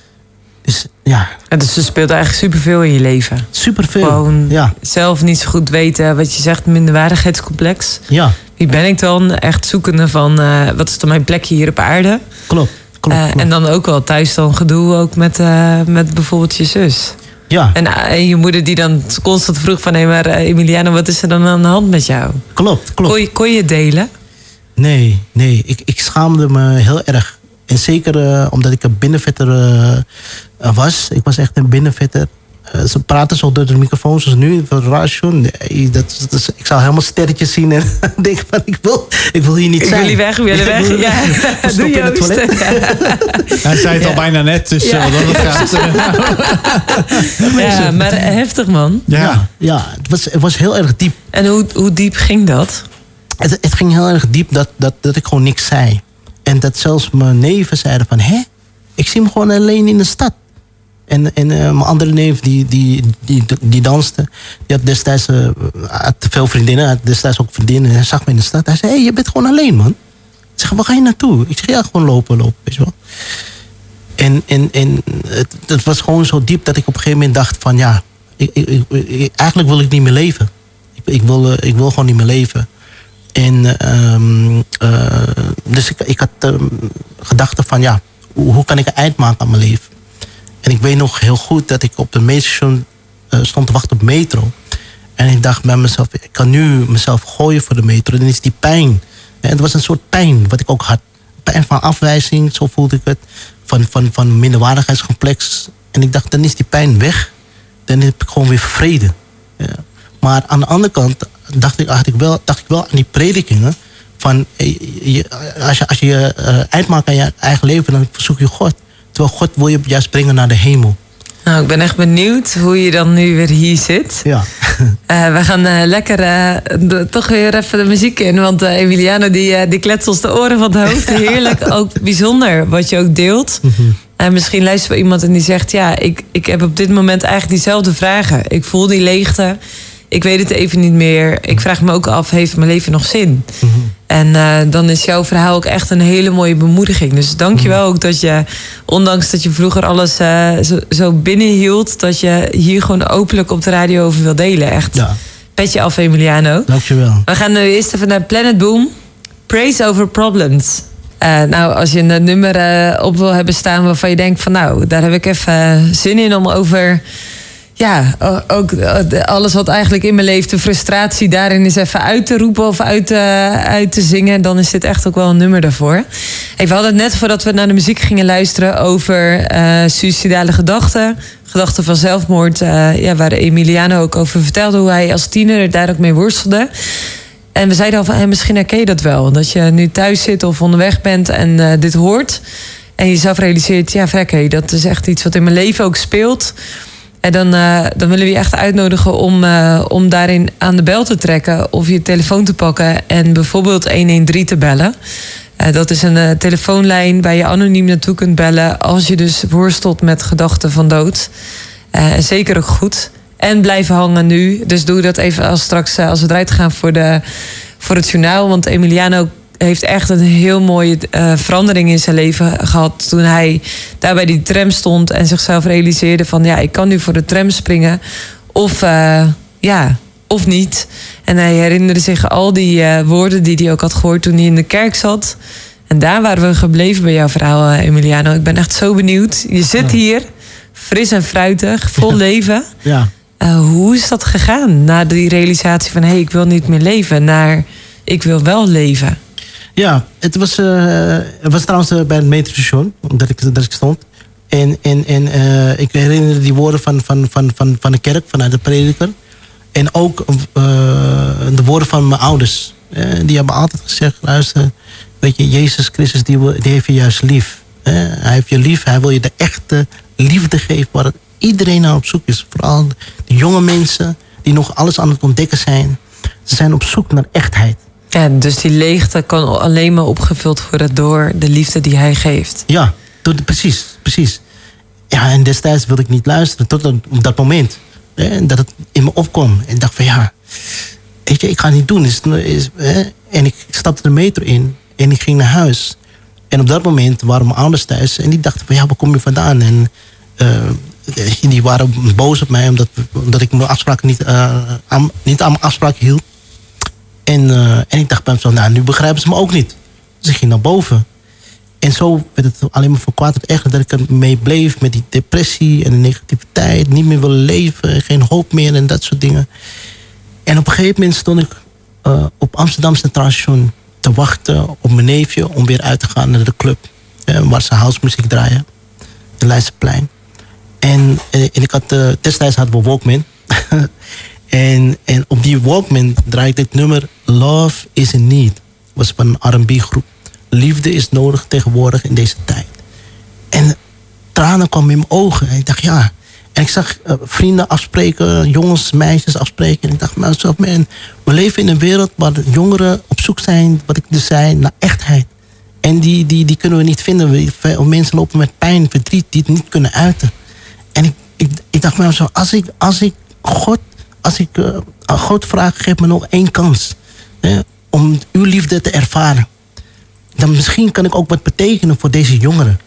Dus ja, Ja, Dus ze speelt eigenlijk superveel in je leven. superveel. Gewoon Ja, zelf niet zo goed weten wat je zegt, minderwaardigheidscomplex. ja, Wie ben ik dan? Echt zoekende van eh, wat is dan mijn plekje hier op aarde? klopt. klopt, Eh, klopt. en dan ook wel thuis dan gedoe ook met, eh, met bijvoorbeeld je zus. ja, En, en je moeder die dan constant vroeg van... hé, maar Emiliano, wat is er dan aan de hand met jou? klopt, klopt. Kon je, kon je het delen? Nee, nee. Ik, ik schaamde me heel erg. En zeker eh, omdat ik een binnenvetter eh, eh, was. Ik was echt een binnenvetter. Eh, ze praten zo door de microfoon zoals nu, radio. Nee, dat, dat is- ik zou helemaal sterretjes zien en denken van ik wil, ik wil hier niet Ik zijn. wil hier weg, ik wil hier weg. Ja, doe in je het toilet. Hij zei het al bijna net, dus Ja. wat dat gaat. eh, Ja, maar heftig man. ja. Ja, ja het, was, het was heel erg diep. En hoe, hoe diep ging dat? Het, het ging heel erg diep dat, dat, dat ik gewoon niks zei. En dat zelfs mijn neven zeiden van... Hè? Ik zie hem gewoon alleen in de stad. En, en eh, mijn andere neef die, die, die, die danste... Die had destijds eh, had veel vriendinnen. Had destijds ook vriendinnen. En hij zag me in de stad. Hij zei, hey, je bent gewoon alleen, man. Ik zeg, waar ga je naartoe? Ik zeg, ja, gewoon lopen, lopen, weet je wel. En, en, en het, was gewoon zo diep dat ik op een gegeven moment dacht van... Ja, ik, ik, eigenlijk wil ik niet meer leven. Ik, ik, wil, eh, ik wil gewoon niet meer leven. En ehm, eh, dus ik, ik had ehm, gedachten van ja, hoe, kan ik een eind maken aan mijn leven? En ik weet nog heel goed dat ik op de metrostation eh, stond te wachten op metro. En ik dacht bij mezelf, ik kan nu mezelf gooien voor de metro. Dan is die pijn. En het was een soort pijn wat ik ook had. Pijn van afwijzing, zo voelde ik het. Van, van, van minderwaardigheidscomplex. En ik dacht, dan is die pijn weg. Dan heb ik gewoon weer vrede. Ja. Maar aan de andere kant dacht ik, dacht ik, wel, dacht ik wel aan die predikingen. Van, eh, je, als je, als je eh, eind maakt aan je eigen leven, dan verzoek je God. Terwijl God wil je juist brengen naar de hemel. Nou, ik ben echt benieuwd hoe je dan nu weer hier zit. Ja. Eh, we gaan lekker de- toch weer even de muziek in. Want Emiliano die, die kletst ons de oren van het hoofd. Heerlijk, ook bijzonder wat je ook deelt. En misschien luistert wel iemand en die zegt... ja, ik, ik heb op dit moment eigenlijk diezelfde vragen. Ik voel die leegte. Ik weet het even niet meer. Ik vraag me ook af, heeft mijn leven nog zin? En eh, dan is jouw verhaal ook echt een hele mooie bemoediging. Dus dank je wel ook dat je, ondanks dat je vroeger alles eh, zo, zo binnenhield, dat je hier gewoon openlijk op de radio over wil delen. Echt. Ja, Petje af, Emiliano. dankjewel. We gaan nu eerst even naar Planet Boom. Praise over problems. Eh, nou, als je een nummer op wil hebben staan waarvan je denkt van nou, daar heb ik even zin in om over. Ja, ook eh, alles wat eigenlijk in me leeft, de frustratie daarin is even uit te roepen of uit, eh, uit te zingen. Dan is dit echt ook wel een nummer daarvoor. Hey, we hadden het net voordat we naar de muziek gingen luisteren over eh suicidale gedachten. Gedachten van zelfmoord, ja, waar Emiliano ook over vertelde hoe hij als tiener daar ook mee worstelde. En we zeiden al van, hey, misschien herken je dat wel. Dat je nu thuis zit of onderweg bent en dit hoort. En je jezelf realiseert, ja, vrek, hé, dat is echt iets wat in mijn leven ook speelt. En dan, eh, dan willen we je echt uitnodigen om, eh, om daarin aan de bel te trekken. Of je telefoon te pakken en bijvoorbeeld 113 te bellen. Eh, dat is een telefoonlijn waar je anoniem naartoe kunt bellen... als je dus worstelt met gedachten van dood. En zeker ook goed. En blijven hangen nu. Dus doe dat even als straks als we eruit gaan voor, de, voor het journaal. Want Emiliano heeft echt een heel mooie eh, verandering in zijn leven gehad. Toen hij daar bij die tram stond en zichzelf realiseerde van ja, ik kan nu voor de tram springen. Of eh, ja, of niet. En hij herinnerde zich al die eh, woorden die hij ook had gehoord toen hij in de kerk zat. En daar waren we gebleven bij jouw verhaal, Emiliano. Ik ben echt zo benieuwd. Je zit hier, fris en fruitig, vol leven. Ja. Hoe is dat gegaan na die realisatie van hé, hey, ik wil niet meer leven, naar ik wil wel leven? Ja, het was, eh, was trouwens eh, bij het metrostation dat ik, dat ik stond. En, en, en eh, ik herinner die woorden van, van, van, van, van de kerk, vanuit de prediker. En ook de woorden van mijn ouders. Die hebben altijd gezegd, luister, weet je, Jezus Christus die, die heeft je juist lief. Hij heeft je lief, hij wil je de echte liefde geven waar iedereen naar op zoek is. Vooral de jonge mensen die nog alles aan het ontdekken zijn. Ze zijn op zoek naar echtheid. Ja, dus die leegte kan alleen maar opgevuld worden door de liefde die hij geeft. Ja, door precies, precies. Ja, en destijds wilde ik niet luisteren tot op dat moment. Dat het in me opkwam. En ik dacht van ja, weet je, ik ga het niet doen. Is, is. En ik stapte de metro in en ik ging naar huis. En op dat moment waren mijn ouders thuis en die dachten van ja, waar kom je vandaan? En eh, die waren boos op mij omdat, omdat ik mijn afspraken niet, eh, aan, niet aan mijn afspraken hield. En, eh, en ik dacht bij mezelf, nou, nu begrijpen ze me ook niet. Dus ik ging naar boven. En zo werd het alleen maar van kwaad tot erger dat ik ermee bleef met die depressie en de negativiteit. Niet meer willen leven, geen hoop meer en dat soort dingen. En op een gegeven moment stond ik eh, op Amsterdam Centraal Station te wachten op mijn neefje om weer uit te gaan naar de club. eh, waar ze housemuziek draaien. De Leidseplein. En, en ik had, eh, destijds hadden we Walkman. en, en op die Walkman draaide ik dit nummer Love is in Need. was van een R&B groep. Liefde is nodig tegenwoordig in deze tijd. En tranen kwamen in mijn ogen. En ik dacht, ja. En ik zag eh, vrienden afspreken, jongens, meisjes afspreken. En ik dacht, maar zo, man, we leven in een wereld waar jongeren op zoek zijn, wat ik dus zei, naar echtheid. En die, die, die kunnen we niet vinden. We- mensen lopen met pijn, verdriet, die het niet kunnen uiten. En ik, ik, ik dacht maar zo, als ik, als ik God, als ik eh, aan God vraag, geef me nog één kans. Hè, om uw liefde te ervaren. Dan misschien kan ik ook wat betekenen voor deze jongeren.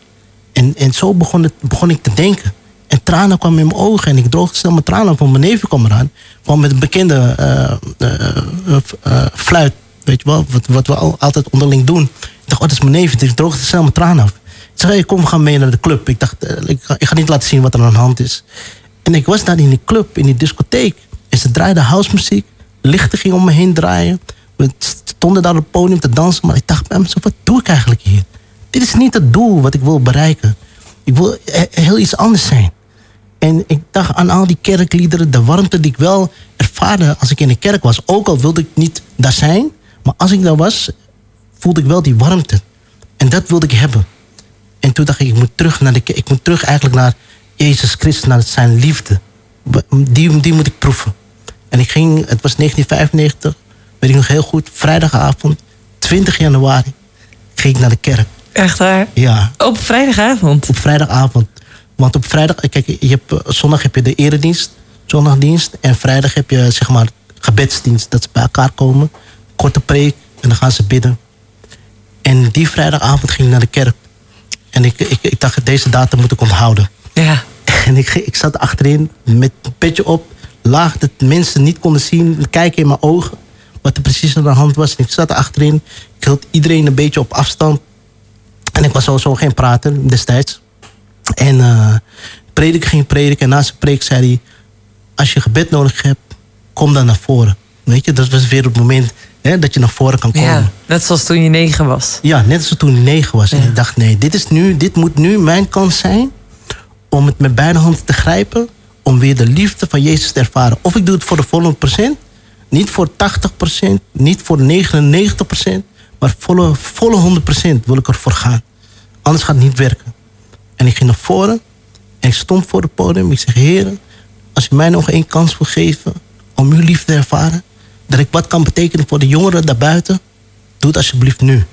En, en zo begon, het, begon ik te denken. En tranen kwamen in mijn ogen. En ik droogde snel mijn tranen van mijn neefje kwam eraan. Gewoon met een bekende eh, eh, fluit. Weet je wel, wat, wat we al, altijd onderling doen. Ik dacht, oh, dat is mijn neefje. Dus ik droogde snel mijn tranen af. Ik zei, kom, we gaan mee naar de club. Ik dacht, ik, ga, ik ga niet laten zien wat er aan de hand is. En ik was daar in die club, in die discotheek. Ze draaiden housemuziek. Lichten gingen om me heen draaien. We stonden daar op het podium te dansen. Maar ik dacht bij mezelf, wat doe ik eigenlijk hier? Dit is niet het doel wat ik wil bereiken. Ik wil he- heel iets anders zijn. En ik dacht aan al die kerkliederen, de warmte die ik wel ervaarde als ik in de kerk was. Ook al wilde ik niet daar zijn, maar als ik daar was, voelde ik wel die warmte. En dat wilde ik hebben. En toen dacht ik, ik moet terug naar de. Ik moet terug eigenlijk naar Jezus Christus, naar zijn liefde. Die, die moet ik proeven. En ik ging, het was 1995, weet ik nog heel goed, vrijdagavond, 20 januari, ging ik naar de kerk. Echt waar? Ja, Op vrijdagavond. op vrijdagavond. Want op vrijdag, kijk, je hebt, eh, zondag heb je de eredienst, zondagdienst. En vrijdag heb je zeg maar gebedsdienst, dat ze bij elkaar komen. Korte preek, En dan gaan ze bidden. En die vrijdagavond ging ik naar de kerk. En ik, ik, ik dacht, deze datum moet ik onthouden. Ja. En ik, ik zat achterin met een petje op. Laag dat mensen niet konden zien. Kijken in mijn ogen. Wat er precies aan de hand was. En ik zat achterin. Ik hield iedereen een beetje op afstand. En ik was sowieso geen prater destijds. En uh, prediker ging prediken. En na zijn preek zei hij... Als je gebed nodig hebt, kom dan naar voren. Weet je, dat was weer het moment hè, dat je naar voren kan komen. ja. Net zoals toen je negen was. Ja, net als toen ik negen was. En ik dacht, nee, dit, is nu, dit moet nu mijn kans zijn om het met beide handen te grijpen, om weer de liefde van Jezus te ervaren. Of ik doe het voor de volle procent, niet voor 80 procent, niet voor 99 procent, maar volle, volle 100 procent wil ik ervoor gaan. Anders gaat het niet werken. En ik ging naar voren en ik stond voor het podium. Ik zeg, heren, als u mij nog één kans wil geven om uw liefde te ervaren, dat ik wat kan betekenen voor de jongeren daarbuiten, doe het alsjeblieft nu.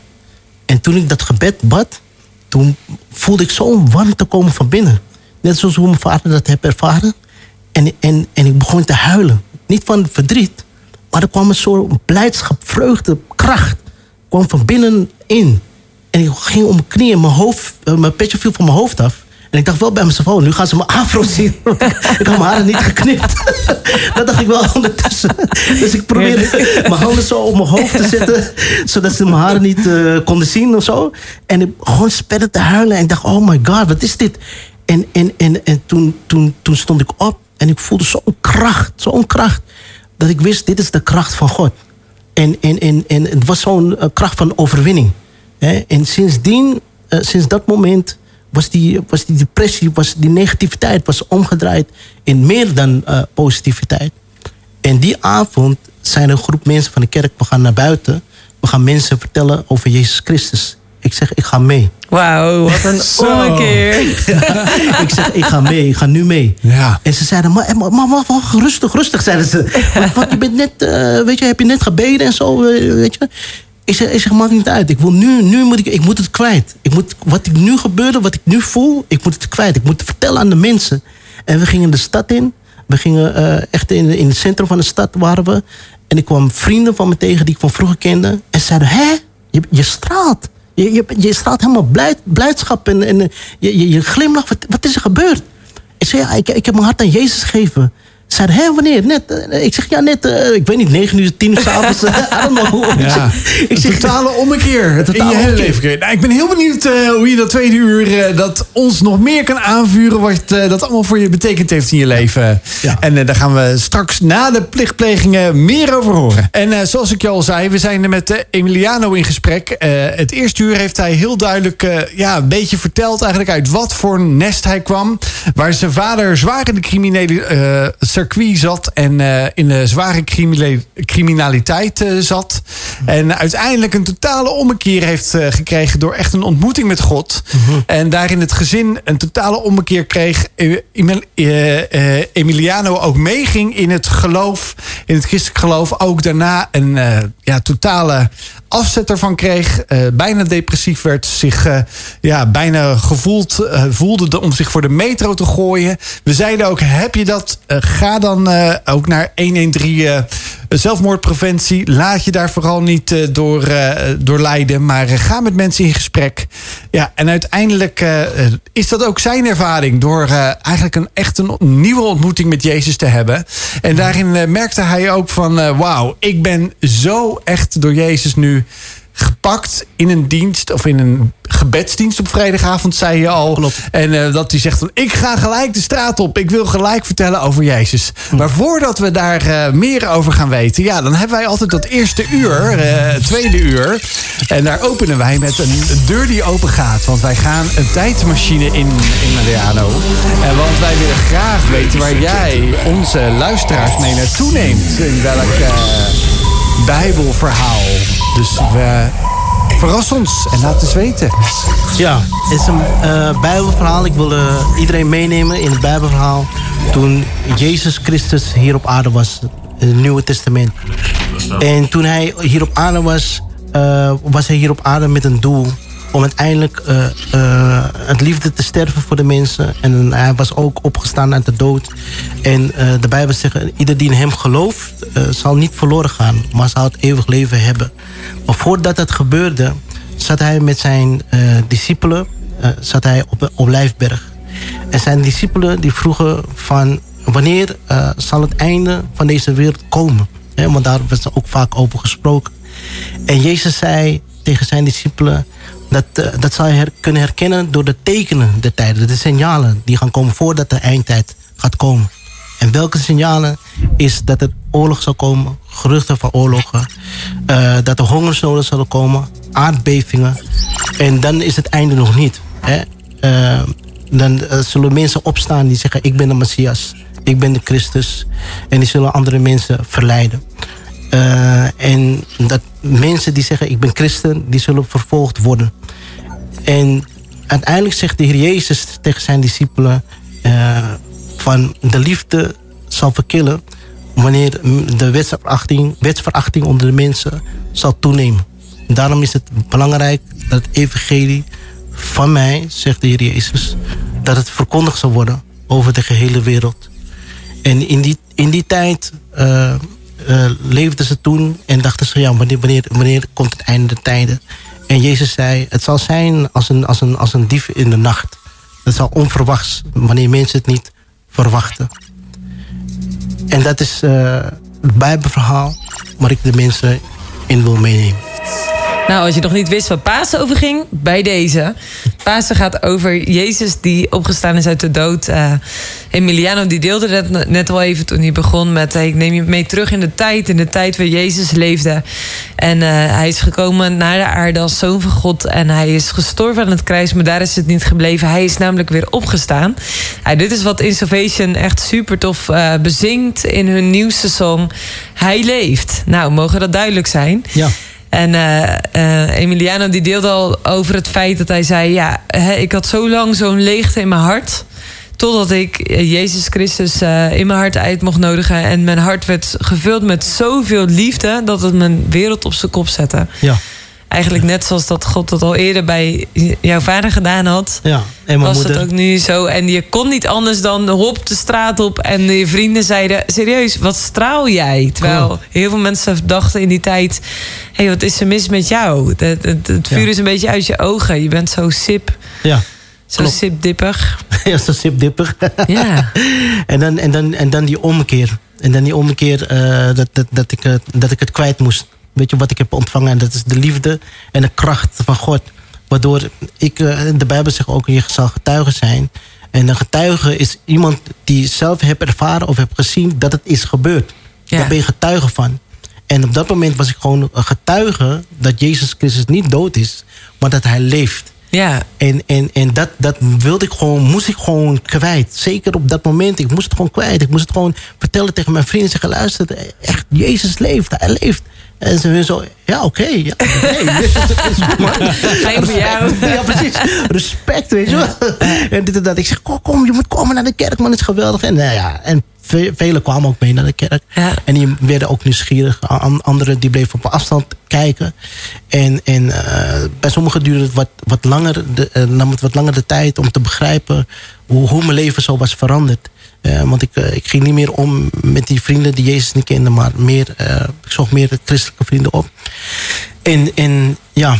En toen ik dat gebed bad, toen voelde ik zo'n warmte komen van binnen. Net zoals hoe mijn vader dat heeft ervaren. En, en, en ik begon te huilen. Niet van verdriet, maar er kwam een soort blijdschap, vreugde, kracht. kwam van binnen in. En ik ging om mijn knieën, mijn, hoofd, eh, mijn petje viel van mijn hoofd af. En ik dacht wel bij mezelf, oh, nu gaan ze mijn afro zien. ik had mijn haren niet geknipt. dat dacht ik wel ondertussen. dus ik probeerde mijn handen zo op mijn hoofd te zetten. zodat ze mijn haren niet eh, konden zien of zo. En ik begon spellen te huilen. En ik dacht, oh my god, wat is dit? En, en, en, en toen, toen, toen stond ik op. En ik voelde zo'n kracht, zo'n kracht. Dat ik wist, dit is de kracht van God. En, en, en, en het was zo'n eh, kracht van overwinning. En sindsdien, eh, sinds dat moment, was die, was die depressie, was die negativiteit was omgedraaid in meer dan eh, positiviteit. En die avond zijn een groep mensen van de kerk, we gaan naar buiten. We gaan mensen vertellen over Jezus Christus. Ik zeg, ik ga mee. Wauw, wat een ommekeer. ik zeg, ik ga mee, ik ga nu mee. Ja. En ze zeiden, maar, maar, maar, maar wacht, rustig, rustig, zeiden ze. Want, want je bent net, eh, weet je, heb je net gebeden en zo, eh, weet je. Ik zeg, ik zeg, maakt niet uit. Ik wil nu, nu moet ik, ik moet het kwijt. Ik moet, wat ik nu gebeurde, wat ik nu voel, ik moet het kwijt. Ik moet het vertellen aan de mensen. En we gingen de stad in. We gingen eh, echt in, in het centrum van de stad waren we. En ik kwam vrienden van me tegen die ik van vroeger kende. En ze zeiden, hè, je, je straalt. Je, je, je straalt helemaal blij, blijdschap en, en eh, je, je, je. Wat, wat is er gebeurd? Ik zei, ja, ik, ik heb mijn hart aan Jezus gegeven. Ze zeiden, hé, wanneer? Net, eh, ik zeg, ja, net, eh, ik weet niet, negen uur, tien uur s'avonds. I don't know. hoe. Ik zeg- totale ommekeer in totale je hele ommekeer. leven. Nou, ik ben heel benieuwd eh, hoe je dat tweede uur dat ons nog meer kan aanvuren. Wat dat allemaal voor je betekend heeft in je leven. Ja. En daar gaan we straks na de plichtplegingen meer over horen. En zoals ik je al zei, we zijn er met Emiliano in gesprek. Het eerste uur heeft hij heel duidelijk ja, een beetje verteld eigenlijk uit wat voor nest hij kwam. Waar zijn vader zwaar in de criminele circuit zat en eh, in de zware criminaliteit eh, zat. En uiteindelijk een totale ommekeer heeft eh, gekregen door echt een ontmoeting met God. En daarin het gezin een totale ommekeer kreeg. Eh, Emiliano ook meeging in het geloof, in het christelijk geloof. Ook daarna een ja, totale afzet ervan kreeg. eh, bijna depressief werd. Zich eh, ja, bijna gevoeld eh, voelde de- om zich voor de metro te gooien. We zeiden ook, heb je dat? Ga dan ook naar 113 eh, zelfmoordpreventie. Laat je daar vooral niet eh, door, eh, door leiden. Maar eh, ga met mensen in gesprek. Ja, en uiteindelijk is dat ook zijn ervaring. Door eigenlijk een echt een nieuwe ontmoeting met Jezus te hebben. En daarin merkte hij ook van... wauw, ik ben zo echt door Jezus nu gepakt in een dienst of in een gebedsdienst op vrijdagavond, zei je al. Klopt. En eh, dat hij zegt van ik ga gelijk de straat op. Ik wil gelijk vertellen over Jezus. Maar voordat we daar eh, meer over gaan weten, ja, dan hebben wij altijd dat eerste uur, het tweede uur. En daar openen wij met een deur die open gaat. Want wij gaan een tijdmachine in, in Mariano. En want wij willen graag weten waar jij onze luisteraars mee naartoe neemt. In welk Bijbelverhaal. Dus we verras ons en laat eens weten. Ja, het is een eh, Bijbelverhaal. Ik wil eh, iedereen meenemen in het Bijbelverhaal. Toen Jezus Christus hier op aarde was, in het Nieuwe Testament. En toen hij hier op aarde was, eh, was hij hier op aarde met een doel om uiteindelijk uh, het liefde te sterven voor de mensen. En hij was ook opgestaan uit de dood. En uh, de Bijbel zegt, ieder die in hem gelooft, zal niet verloren gaan, maar zal het eeuwig leven hebben. Maar voordat dat gebeurde, zat hij met zijn discipelen zat hij op Olijfberg. En zijn discipelen die vroegen van wanneer zal het einde van deze wereld komen? want daar werd er ook vaak over gesproken. En Jezus zei tegen zijn discipelen... dat, uh, dat zal je kunnen herkennen door de tekenen der tijden. De signalen die gaan komen voordat de eindtijd gaat komen. En welke signalen is dat er oorlog zal komen, geruchten van oorlogen, uh, dat er hongersnoden zullen komen, aardbevingen. En dan is het einde nog niet. Hè? Uh, dan zullen mensen opstaan die zeggen: Ik ben de Messias, ik ben de Christus. En die zullen andere mensen verleiden. En dat mensen die zeggen ik ben christen, die zullen vervolgd worden. En uiteindelijk zegt de Heer Jezus tegen zijn discipelen... Uh, van de liefde zal verkillen... wanneer de wetsverachting, wetsverachting onder de mensen zal toenemen. Daarom is het belangrijk dat het evangelie van mij, zegt de Heer Jezus... dat het verkondigd zal worden over de gehele wereld. En in die, in die tijd... Uh, uh, leefden ze toen en dachten ze, ja, wanneer, wanneer, wanneer komt het einde der tijden? En Jezus zei, het zal zijn als een, als een, als een dief in de nacht. Het zal onverwachts, wanneer mensen het niet verwachten. En dat is uh, het Bijbelverhaal waar ik de mensen in wil meenemen. Nou, als je nog niet wist wat Pasen over ging, bij deze. Pasen gaat over Jezus die opgestaan is uit de dood. Uh, Emiliano die deelde dat net al even toen hij begon met... ik neem je mee terug in de tijd, in de tijd waar Jezus leefde. En uh, hij is gekomen naar de aarde als zoon van God... en hij is gestorven aan het kruis, maar daar is het niet gebleven. Hij is namelijk weer opgestaan. Dit is wat Innovation echt super tof bezingt in hun nieuwste song. Hij leeft. Nou, mogen dat duidelijk zijn? Ja. En uh, uh, Emiliano die deelde al over het feit dat hij zei... ja, hè, ik had zo lang zo'n leegte in mijn hart... totdat ik Jezus Christus in mijn hart uit mocht nodigen... en mijn hart werd gevuld met zoveel liefde... dat het mijn wereld op zijn kop zette. Ja. Eigenlijk net zoals dat God dat al eerder bij jouw vader gedaan had. Ja, en was moeder. het ook nu zo. En je kon niet anders dan hop de straat op. En je vrienden zeiden, serieus, wat straal jij? Terwijl Cool. heel veel mensen dachten in die tijd... hé, hey, wat is er mis met jou? Het, het, het vuur Ja. is een beetje uit je ogen. Je bent zo sip, Ja, zo sipdippig. ja zo sipdipper. Ja. en, dan, en, dan, en dan die omkeer. En dan die omkeer eh, dat, dat, dat, ik, dat ik het kwijt moest. Weet je wat ik heb ontvangen? En dat is de liefde en de kracht van God. Waardoor ik, eh, de Bijbel zegt ook, je zal getuige zijn. En een getuige is iemand die zelf heeft ervaren of heeft gezien dat het is gebeurd. Ja. Daar ben je getuige van. En op dat moment was ik gewoon een getuige dat Jezus Christus niet dood is, maar dat hij leeft. Ja, En, en, en dat, dat wilde ik gewoon, moest ik gewoon kwijt. Zeker op dat moment. Ik moest het gewoon kwijt. Ik moest het gewoon vertellen tegen mijn vrienden. Zeggen, luister, echt, Jezus leeft. Hij leeft. En ze zo, ja, oké. ja, is man. Fijn voor jou. Ja, precies. Respect, weet je wel. En dit en dat. Ik zeg, kom, kom, je moet komen naar de kerk, man. Het is geweldig. En, nou ja, en ve- velen kwamen ook mee naar de kerk. Ja. En die werden ook nieuwsgierig. An- Anderen die bleven op afstand kijken. En, en eh, bij sommigen duurde het wat, wat langer, de, eh, nam het wat langer de tijd om te begrijpen hoe, hoe mijn leven zo was veranderd. Eh, want ik, eh, ik ging niet meer om met die vrienden die Jezus niet kenden, maar meer, eh, ik zocht meer de christelijke vrienden op. En, en ja,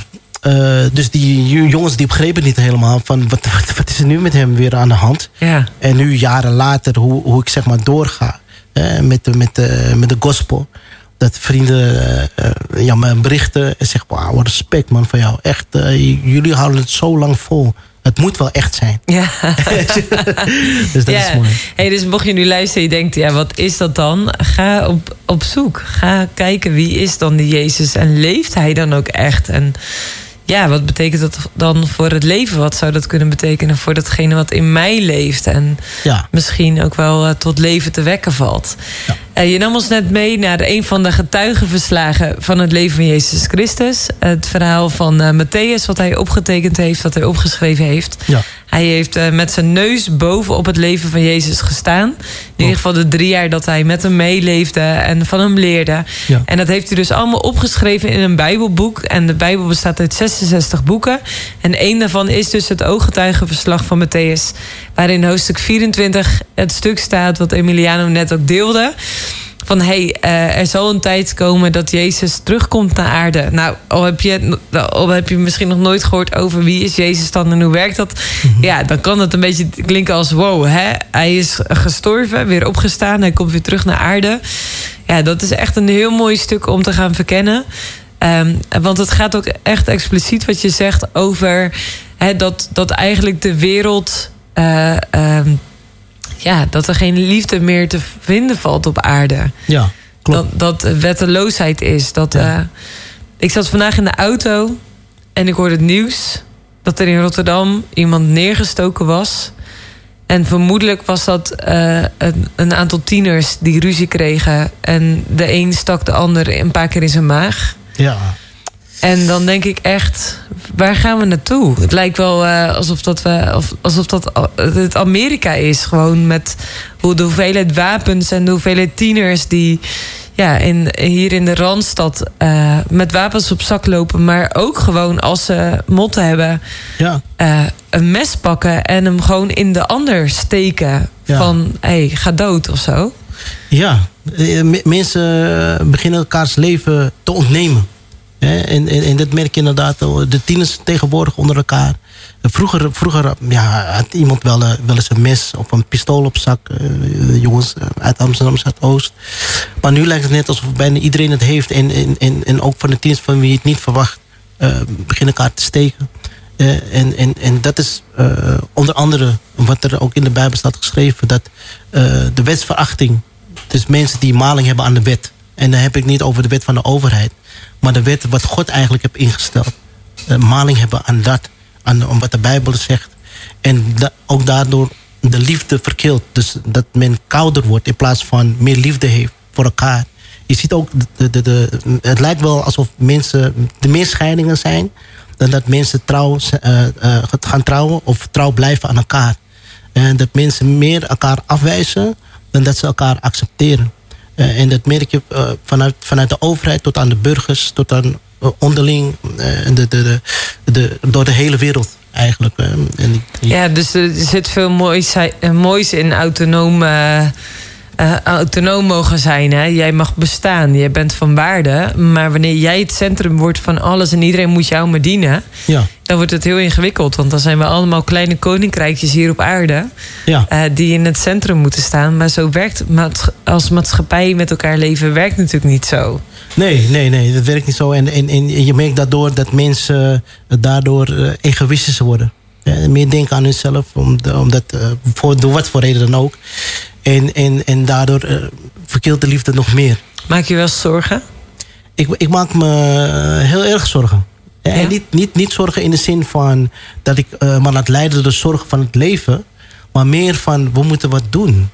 dus die jo- jongens die begrepen niet helemaal van wat, wat, wat is er nu met hem weer aan de hand. ja. En nu jaren later, hoe, hoe ik zeg maar doorga eh, met, de, met, de, met de gospel. Dat vrienden ja, me berichten en zeggen, wauw, respect man van jou. Echt, jullie houden het zo lang vol. Het moet wel echt zijn. Ja. dus dat is mooi. Hey, dus mocht je nu luisteren en je denkt, ja, wat is dat dan? Ga op, op zoek. Ga kijken wie is dan die Jezus en leeft hij dan ook echt? En ja, wat betekent dat dan voor het leven? Wat zou dat kunnen betekenen voor datgene wat in mij leeft? En Ja, misschien ook wel eh, tot leven te wekken valt. Ja. Je nam ons net mee naar een van de getuigenverslagen van het leven van Jezus Christus. Het verhaal van uh, Matthäus, wat hij opgetekend heeft, wat hij opgeschreven heeft. Ja. Hij heeft uh, met zijn neus boven op het leven van Jezus gestaan. In Oh. ieder geval de drie jaar dat hij met hem meeleefde en van hem leerde. Ja. En dat heeft hij dus allemaal opgeschreven in een Bijbelboek. En de Bijbel bestaat uit 66 boeken. En één daarvan is dus het ooggetuigenverslag van Matthäus. Waarin hoofdstuk 24 het stuk staat wat Emiliano net ook deelde. Van hey, uh, er zal een tijd komen dat Jezus terugkomt naar aarde. Nou, al heb, je, al heb je misschien nog nooit gehoord over wie is Jezus dan en hoe werkt dat. -hmm. Ja, dan kan het een beetje klinken als wow, hè? hij is gestorven, weer opgestaan, hij komt weer terug naar aarde. Ja, dat is echt een heel mooi stuk om te gaan verkennen. Um, want het gaat ook echt expliciet wat je zegt over dat, dat eigenlijk de wereld. Uh, um, ja, dat er geen liefde meer te vinden valt op aarde. Ja, klopt. Dat, dat wetteloosheid is. Dat, ja. uh, ik zat vandaag in de auto en ik hoorde het nieuws dat er in Rotterdam iemand neergestoken was. En vermoedelijk was dat uh, een, een, aantal tieners die ruzie kregen. En de een stak de ander een paar keer in zijn maag. Ja. En dan denk ik echt, waar gaan we naartoe? Het lijkt wel uh, alsof, dat we, of, alsof dat het Amerika is. Gewoon met hoe de hoeveelheid wapens en de hoeveelheid tieners die ja, in, hier in de Randstad uh, met wapens op zak lopen. Maar ook gewoon als ze motten hebben, ja. een mes pakken en hem gewoon in de ander steken. Ja. Van hé, hey, ga dood of zo. Ja, mensen beginnen elkaars leven te ontnemen. En, en, en dat merk je inderdaad, de tieners tegenwoordig onder elkaar. Vroeger, vroeger ja, had iemand wel, wel eens een mes of een pistool op zak. Uh, jongens uit Amsterdam Zuidoost. Maar nu lijkt het net alsof bijna iedereen het heeft. En, en, en, ook van de tieners van wie je het niet verwacht, beginnen elkaar te steken. En, en, en dat is onder andere wat er ook in de Bijbel staat geschreven: dat de wetsverachting. Dus mensen die maling hebben aan de wet. En dan heb ik niet over de wet van de overheid. Maar de wet wat God eigenlijk heeft ingesteld. Maling hebben aan dat. Aan wat de Bijbel zegt. En ook daardoor de liefde verkilt. Dus dat men kouder wordt in plaats van meer liefde heeft voor elkaar. Je ziet ook, de, de, de, het lijkt wel alsof mensen, er meer scheidingen zijn. Dan dat mensen trouw, uh, uh, gaan trouwen of trouw blijven aan elkaar. En dat mensen meer elkaar afwijzen dan dat ze elkaar accepteren. Uh, en dat merk je uh, vanuit, vanuit de overheid tot aan de burgers, tot aan uh, onderling, de, de, de, door de hele wereld eigenlijk. En. Ja, dus er zit veel moois, moois in autonoom, autonoom mogen zijn. Hè? Jij mag bestaan, jij bent van waarde. Maar wanneer jij het centrum wordt van alles en iedereen moet jou maar dienen... Ja. dan wordt het heel ingewikkeld. Want dan zijn we allemaal kleine koninkrijkjes hier op aarde... Ja. Uh, die in het centrum moeten staan. Maar zo werkt als maatschappij met elkaar leven werkt natuurlijk niet zo. Nee, nee, nee, dat werkt niet zo. En, en, en je merkt daardoor dat mensen daardoor uh, egoïstisch worden. Ja, meer denken aan hunzelf, omdat, uh, voor, door wat voor reden dan ook. En, en, en daardoor uh, verkeelt de liefde nog meer. Maak je wel zorgen? Ik, ik maak me heel erg zorgen. Ja? En niet, niet, niet zorgen in de zin van dat ik uh, me laat leiden door de zorgen van het leven. Maar meer van, we moeten wat doen.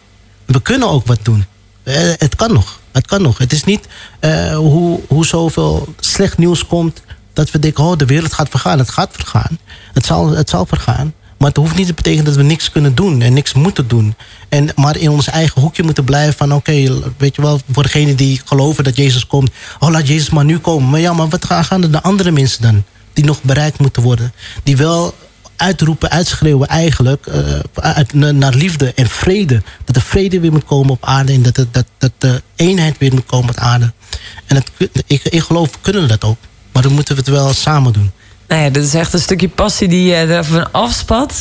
We kunnen ook wat doen. Uh, het kan nog. Het kan nog. Het is niet uh, hoe, hoe zoveel slecht nieuws komt... dat we denken, oh, de wereld gaat vergaan. Het gaat vergaan. Het zal, het zal vergaan. Maar het hoeft niet te betekenen dat we niks kunnen doen en niks moeten doen. En, maar in ons eigen hoekje moeten blijven van... oké, weet je wel, voor degenen die geloven dat Jezus komt... oh, laat Jezus maar nu komen. Maar ja, maar wat gaan de andere mensen dan? Die nog bereikt moeten worden. Die wel uitroepen, uitschreeuwen eigenlijk... Uit, naar liefde en vrede. Dat er vrede weer moet komen op aarde... en dat, dat, dat de eenheid weer moet komen op aarde. En ik, ik geloof, we kunnen dat ook. Maar dan moeten we het wel samen doen. Nou ja, dit is echt een stukje passie die je er van afspat.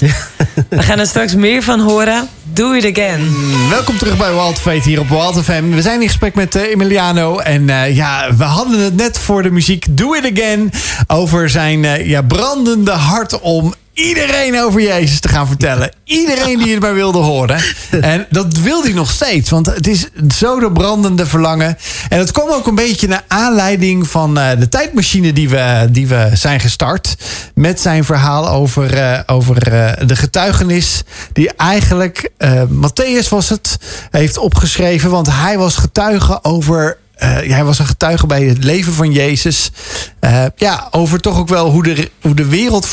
We gaan er straks meer van horen. Do it again. Welkom terug bij Wild Fate hier op Wild FM. We zijn in gesprek met uh, Emiliano. En uh, ja, we hadden het net voor de muziek Do It Again. Over zijn uh, ja, brandende hart om iedereen over Jezus te gaan vertellen. Iedereen die het maar wilde horen. En dat wil hij nog steeds. Want het is zo de brandende verlangen. En het kwam ook een beetje naar aanleiding van uh, de tijdmachine die we, die we zijn gestart. Met zijn verhaal over, uh, over uh, de getuigenis. Die eigenlijk, Matthäus was het, heeft opgeschreven. Want hij was getuige over uh, hij was een getuige bij het leven van Jezus. Uh, ja, over toch ook wel hoe de, hoe de wereld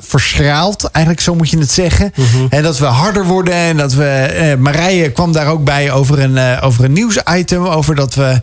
verschraalt. Eigenlijk zo moet je het zeggen. Mm -hmm. En dat we harder worden. En dat we. Uh, Marije kwam daar ook bij over een, over een nieuwsitem. Over dat we.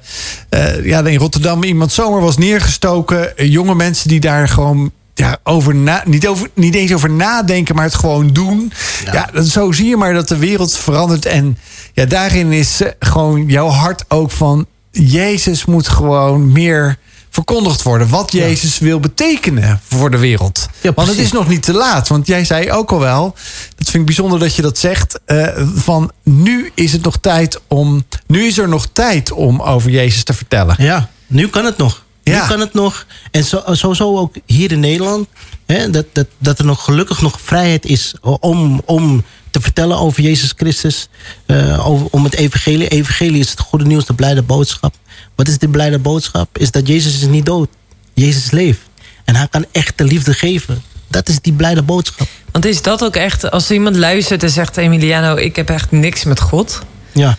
ja, in Rotterdam iemand zomaar was neergestoken. Jonge mensen die daar gewoon ja, over na, niet, over, niet eens over nadenken, maar het gewoon doen. Ja. ja, zo zie je maar dat de wereld verandert. En ja, daarin is gewoon jouw hart ook van Jezus moet gewoon meer verkondigd worden. Wat Jezus ja. wil betekenen voor de wereld. Ja, want het is nog niet te laat. Want jij zei ook al wel, dat vind ik bijzonder dat je dat zegt, uh, van nu is het nog tijd om, nu is er nog tijd om over Jezus te vertellen. Ja, nu kan het nog. Ja. Nu kan het nog. En zo, sowieso ook hier in Nederland. Hè, dat, dat, dat er nog gelukkig nog vrijheid is om, om te vertellen over Jezus Christus. Uh, over, om het evangelie. Evangelie is het goede nieuws, de blijde boodschap. Wat is de blijde boodschap? Is dat Jezus is niet dood. Jezus leeft. En hij kan echt de liefde geven. Dat is die blijde boodschap. Want is dat ook echt, als iemand luistert en zegt... Emiliano, ik heb echt niks met God. Ja.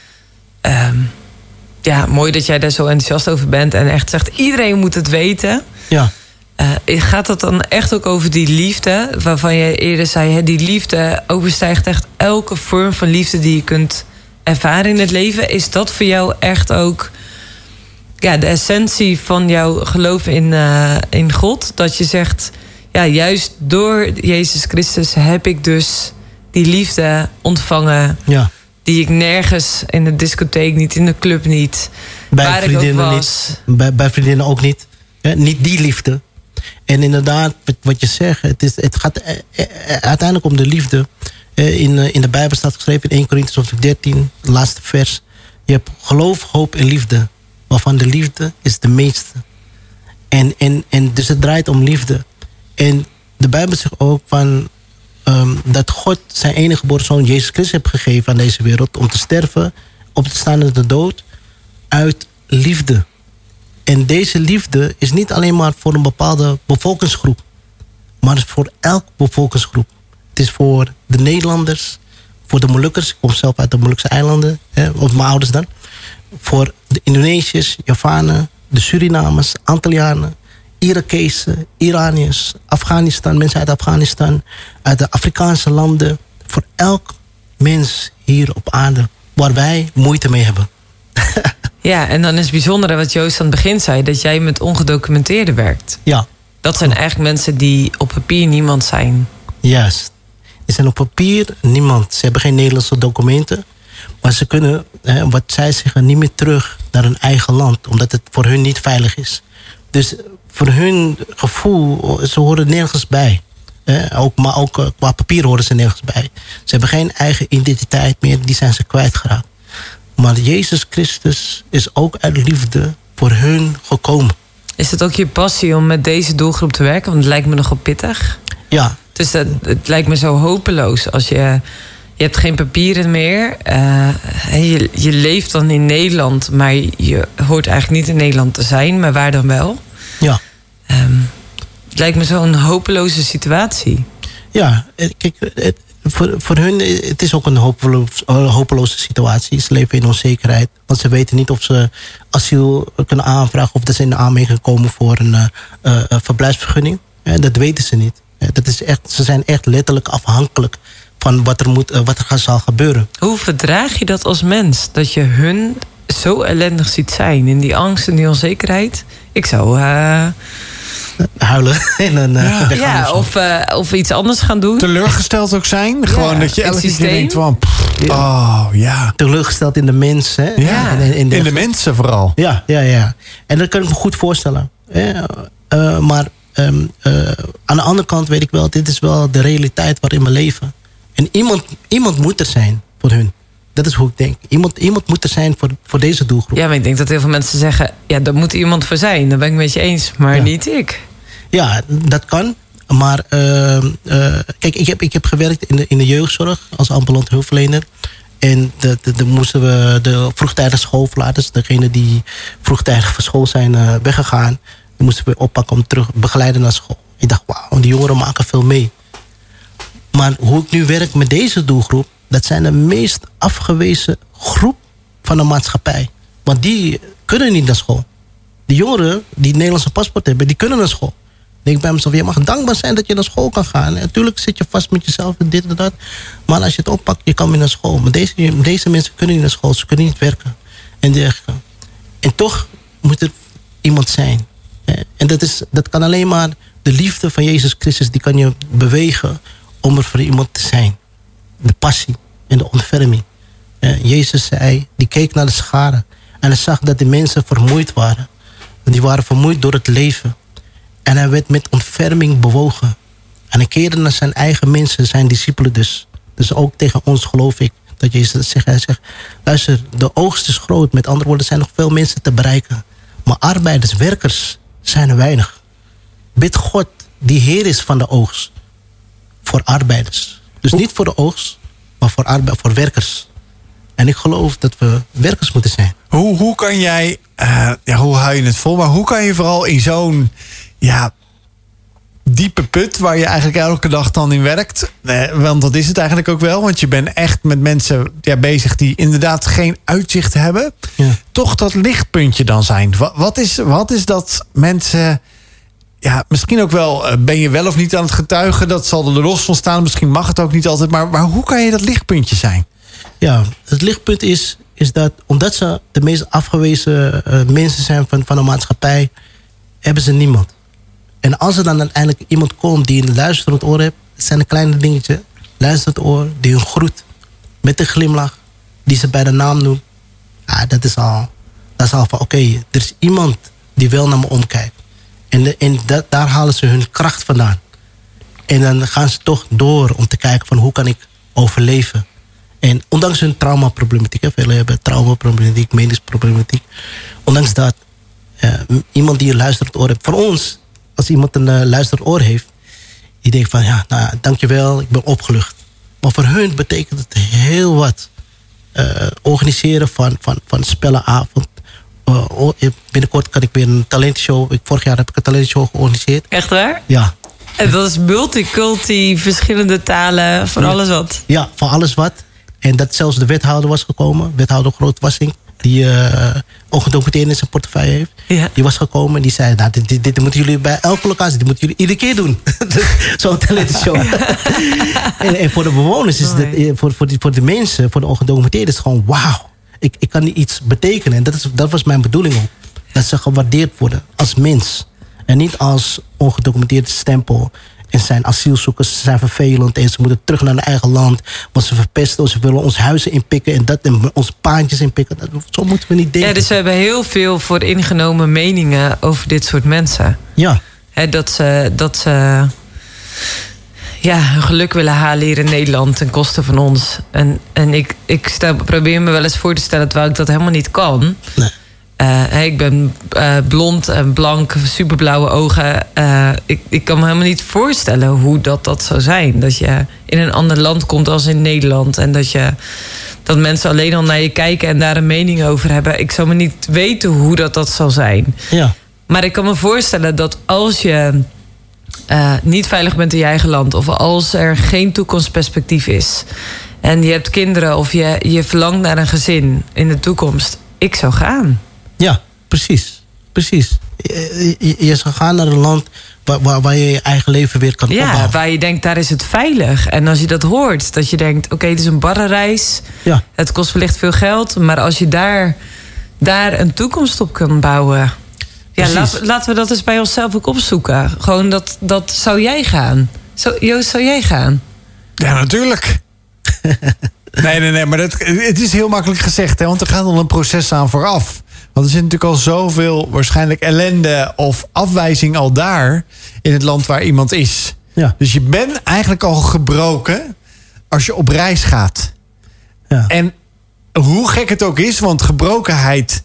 Um, ja, mooi dat jij daar zo enthousiast over bent. En echt zegt, iedereen moet het weten. Ja. Uh, gaat het dan echt ook over die liefde? Waarvan je eerder zei, hè, die liefde overstijgt echt elke vorm van liefde die je kunt ervaren in het leven. Is dat voor jou echt ook ja, de essentie van jouw geloof in, uh, in God? Dat je zegt, ja, juist door Jezus Christus heb ik dus die liefde ontvangen. Ja. Die ik nergens in de discotheek niet, in de club niet. Bij waar vriendinnen ik ook was. niet. Bij, bij vriendinnen ook niet. Niet die liefde. En inderdaad, wat je zegt, het, is, het gaat eh, eh, uiteindelijk om de liefde. In, in de Bijbel staat geschreven in 1 Corinthians 13, het laatste vers. Je hebt geloof, hoop en liefde. Waarvan de liefde is de meeste. En, en, en dus het draait om liefde. En de Bijbel zegt ook van, um, dat God zijn enige geboren zoon Jezus Christus heeft gegeven aan deze wereld. Om te sterven, op te staan in de dood. Uit liefde. En deze liefde is niet alleen maar voor een bepaalde bevolkingsgroep, maar is voor elke bevolkingsgroep. Het is voor de Nederlanders, voor de Molukkers, ik kom zelf uit de Molukse eilanden, hè, of mijn ouders dan. Voor de Indonesiërs, Javanen, de Surinamers, Antillianen, Irakezen, Iraniërs, Afghanistan, mensen uit Afghanistan, uit de Afrikaanse landen. Voor elk mens hier op aarde waar wij moeite mee hebben. Ja, en dan is het bijzondere wat Joost aan het begin zei... dat jij met ongedocumenteerden werkt. Ja. Dat zijn eigenlijk mensen die op papier niemand zijn. Juist. Die zijn op papier niemand. Ze hebben geen Nederlandse documenten. Maar ze kunnen, hè, wat zij zeggen, niet meer terug naar hun eigen land. Omdat het voor hun niet veilig is. Dus voor hun gevoel, ze horen nergens bij. ook, maar ook eh, qua papier horen ze nergens bij. Ze hebben geen eigen identiteit meer, die zijn ze kwijtgeraakt. Maar Jezus Christus is ook uit liefde voor hun gekomen. Is het ook je passie om met deze doelgroep te werken? Want het lijkt me nogal pittig. Ja. Dus dat, het lijkt me zo hopeloos als je. Je hebt geen papieren meer. Uh, je, je leeft dan in Nederland, maar je hoort eigenlijk niet in Nederland te zijn. Maar waar dan wel? Ja. Um, het lijkt me zo'n hopeloze situatie. Ja, kijk, het, voor, voor hun het is ook een hopeloos, hopeloze situatie. Ze leven in onzekerheid. Want ze weten niet of ze asiel kunnen aanvragen... of dat ze in de aanmerking komen voor een uh, uh, verblijfsvergunning. dat weten ze niet. dat is echt, ze zijn echt letterlijk afhankelijk van wat er, moet, wat er zal gebeuren. Hoe verdraag je dat als mens? Dat je hun zo ellendig ziet zijn in die angst en die onzekerheid? Ik zou huilen en een ja. ja of, uh, of iets anders gaan doen. Teleurgesteld ook zijn. Gewoon dat je elke keer denkt van... oh, ja. Teleurgesteld in de mensen. Hè? Ja. In, in, de, in, de, mensen vooral. Ja, ja, ja. En dat kan ik me goed voorstellen. Uh, maar um, uh, aan de andere kant weet ik wel... dit is wel de realiteit waarin we leven. En iemand, iemand moet er zijn voor hun. Dat is hoe ik denk. Iemand, iemand moet er zijn voor, voor deze doelgroep. Ja, maar ik denk dat heel veel mensen zeggen... ja, daar moet iemand voor zijn. Daar ben ik met je eens. Maar ja. niet ik. Ja, dat kan. Maar eh, eh, kijk, ik heb, ik heb gewerkt in de, in de jeugdzorg als ambulant hulpverlener. En de, de, de moesten we de vroegtijdig schoolverlaters, degene die vroegtijdig van school zijn eh, weggegaan, die moesten we oppakken om terug begeleiden naar school. Ik dacht, wauw, die jongeren maken veel mee. Maar hoe ik nu werk met deze doelgroep, dat zijn de meest afgewezen groep van de maatschappij. Want die kunnen niet naar school. Die jongeren die het Nederlandse paspoort hebben, die kunnen naar school. Denk bij mezelf, je mag dankbaar zijn dat je naar school kan gaan. Natuurlijk zit je vast met jezelf en dit en dat. Maar als je het oppakt, je kan weer naar school. Maar deze, deze mensen kunnen niet naar school, ze kunnen niet werken. En, dergelijke. en toch moet er iemand zijn. En dat, is, dat kan alleen maar de liefde van Jezus Christus, die kan je bewegen om er voor iemand te zijn. De passie en de ontferming. Jezus zei, die keek naar de scharen. En hij zag dat de mensen vermoeid waren. Die waren vermoeid door het leven. En hij werd met ontferming bewogen. En hij keerde naar zijn eigen mensen, zijn discipelen dus. Dus ook tegen ons geloof ik dat Jezus zegt. Hij zegt, luister, de oogst is groot. Met andere woorden, er zijn nog veel mensen te bereiken. Maar arbeiders, werkers zijn er weinig. Bid God, die Heer is van de oogst. Voor arbeiders. Dus niet voor de oogst, maar voor, arbeid, voor werkers. En ik geloof dat we werkers moeten zijn. Hoe, hoe kan jij, uh, ja, hoe hou je het vol? Maar hoe kan je vooral in zo'n ja, diepe put waar je eigenlijk elke dag dan in werkt. Eh, want dat is het eigenlijk ook wel. Want je bent echt met mensen ja, bezig die inderdaad geen uitzicht hebben. Ja. Toch dat lichtpuntje dan zijn. Wat, wat, is, wat is dat mensen. Ja, misschien ook wel. Uh, ben je wel of niet aan het getuigen? Dat zal er los van staan. Misschien mag het ook niet altijd. Maar, maar hoe kan je dat lichtpuntje zijn? Ja, het lichtpunt is, is dat omdat ze de meest afgewezen uh, mensen zijn van, van de maatschappij, hebben ze niemand. En als er dan uiteindelijk iemand komt die een luisterend oor heeft, zijn een kleine dingetje, luisterend oor, die een groet met een glimlach, die ze bij de naam noemt. Ja, dat is al, dat is al van oké, er is iemand die wel naar me omkijkt. En, en dat, daar halen ze hun kracht vandaan. En dan gaan ze toch door om te kijken van hoe kan ik overleven. En ondanks hun traumaproblematiek, velen hebben traumaproblematiek, medische problematiek. Ondanks dat, uh, iemand die een luisterend oor heeft. Voor ons als iemand een uh, luisterend oor heeft, die denkt van ja, nou, dankjewel, ik ben opgelucht. Maar voor hun betekent het heel wat. Uh, organiseren van, van, van spellenavond. Uh, binnenkort kan ik weer een talentshow. Ik, vorig jaar heb ik een talentshow georganiseerd. Echt waar? Ja. En dat is multiculti, verschillende talen, van alles wat? Ja, van alles wat. En dat zelfs de wethouder was gekomen. Wethouder Grootwassing die uh, ongedocumenteerd in zijn portefeuille heeft. Ja. Die was gekomen en die zei, nou, dit, dit, dit, moeten jullie bij elke locatie, dit moeten jullie iedere keer doen. Zo'n talentshow. en, en voor de bewoners is het, voor, voor, die, voor de mensen, voor de ongedocumenteerden is het gewoon wauw. Ik, ik kan iets betekenen. En dat, is, dat was mijn bedoeling ook. Dat ze gewaardeerd worden als mens. En niet als ongedocumenteerd stempel. En zijn asielzoekers zijn vervelend en ze moeten terug naar hun eigen land. Want ze verpesten, ze willen ons huizen inpikken en dat en onze paantjes inpikken. Dat, zo moeten we niet denken. Ja, dus we hebben heel veel voor ingenomen meningen over dit soort mensen. Ja. He, dat ze. Dat ze ja, hun geluk willen halen hier in Nederland ten koste van ons. En, en ik, ik stel, probeer me wel eens voor te stellen terwijl ik dat helemaal niet kan. Nee. Uh, ik ben uh, blond en blank, superblauwe ogen. Uh, ik, ik kan me helemaal niet voorstellen hoe dat, dat zou zijn. Dat je in een ander land komt als in Nederland. En dat, je, dat mensen alleen al naar je kijken en daar een mening over hebben. Ik zou me niet weten hoe dat, dat zal zijn. Ja. Maar ik kan me voorstellen dat als je niet veilig bent in je eigen land... of als er geen toekomstperspectief is... en je hebt kinderen of je, je verlangt naar een gezin in de toekomst... ik zou gaan. Ja, precies. Precies. Je, je, je zou gaan naar een land waar, waar, waar, je je eigen leven weer kan ja, opbouwen. Ja, waar je denkt, daar is het veilig. En als je dat hoort, dat je denkt, oké, okay, het is een barre reis. Ja. Het kost wellicht veel geld. Maar als je daar, daar een toekomst op kan bouwen... Ja, laat, laten we dat eens bij onszelf ook opzoeken. Gewoon dat, dat zou jij gaan. Zo, Joost, zou jij gaan? Ja, natuurlijk. nee, nee, nee, maar dat, het is heel makkelijk gezegd. Hè, want er gaat al een proces aan vooraf. Want er zit natuurlijk al zoveel waarschijnlijk ellende of afwijzing al daar in het land waar iemand is. Ja. Dus je bent eigenlijk al gebroken als je op reis gaat. Ja. En hoe gek het ook is, want gebrokenheid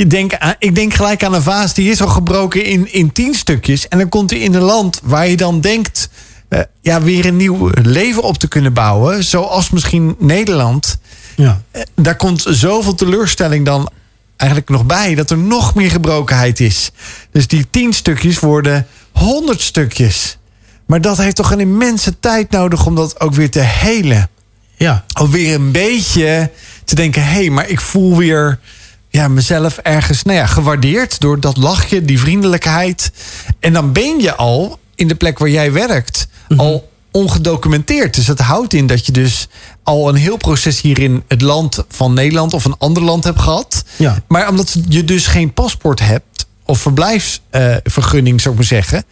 je denk, aan- ik denk gelijk aan een vaas die is al gebroken in, in tien stukjes. En dan komt hij in een land waar je dan denkt. eh, ja, weer een nieuw leven op te kunnen bouwen. Zoals misschien Nederland. Ja. Eh, daar komt zoveel teleurstelling dan eigenlijk nog bij. Dat er nog meer gebrokenheid is. Dus die tien stukjes worden honderd stukjes. Maar dat heeft toch een immense tijd nodig om dat ook weer te helen. Ja. Alweer een beetje te denken... hé, hey, maar ik voel weer ja, mezelf ergens nou ja, gewaardeerd... door dat lachje, die vriendelijkheid. En dan ben je al in de plek waar jij werkt... al ongedocumenteerd. Dus dat houdt in dat je dus al een heel proces hier in het land van Nederland... of een ander land hebt gehad. Ja. Maar omdat je dus geen paspoort hebt... of verblijfsvergunning, zou ik maar zeggen...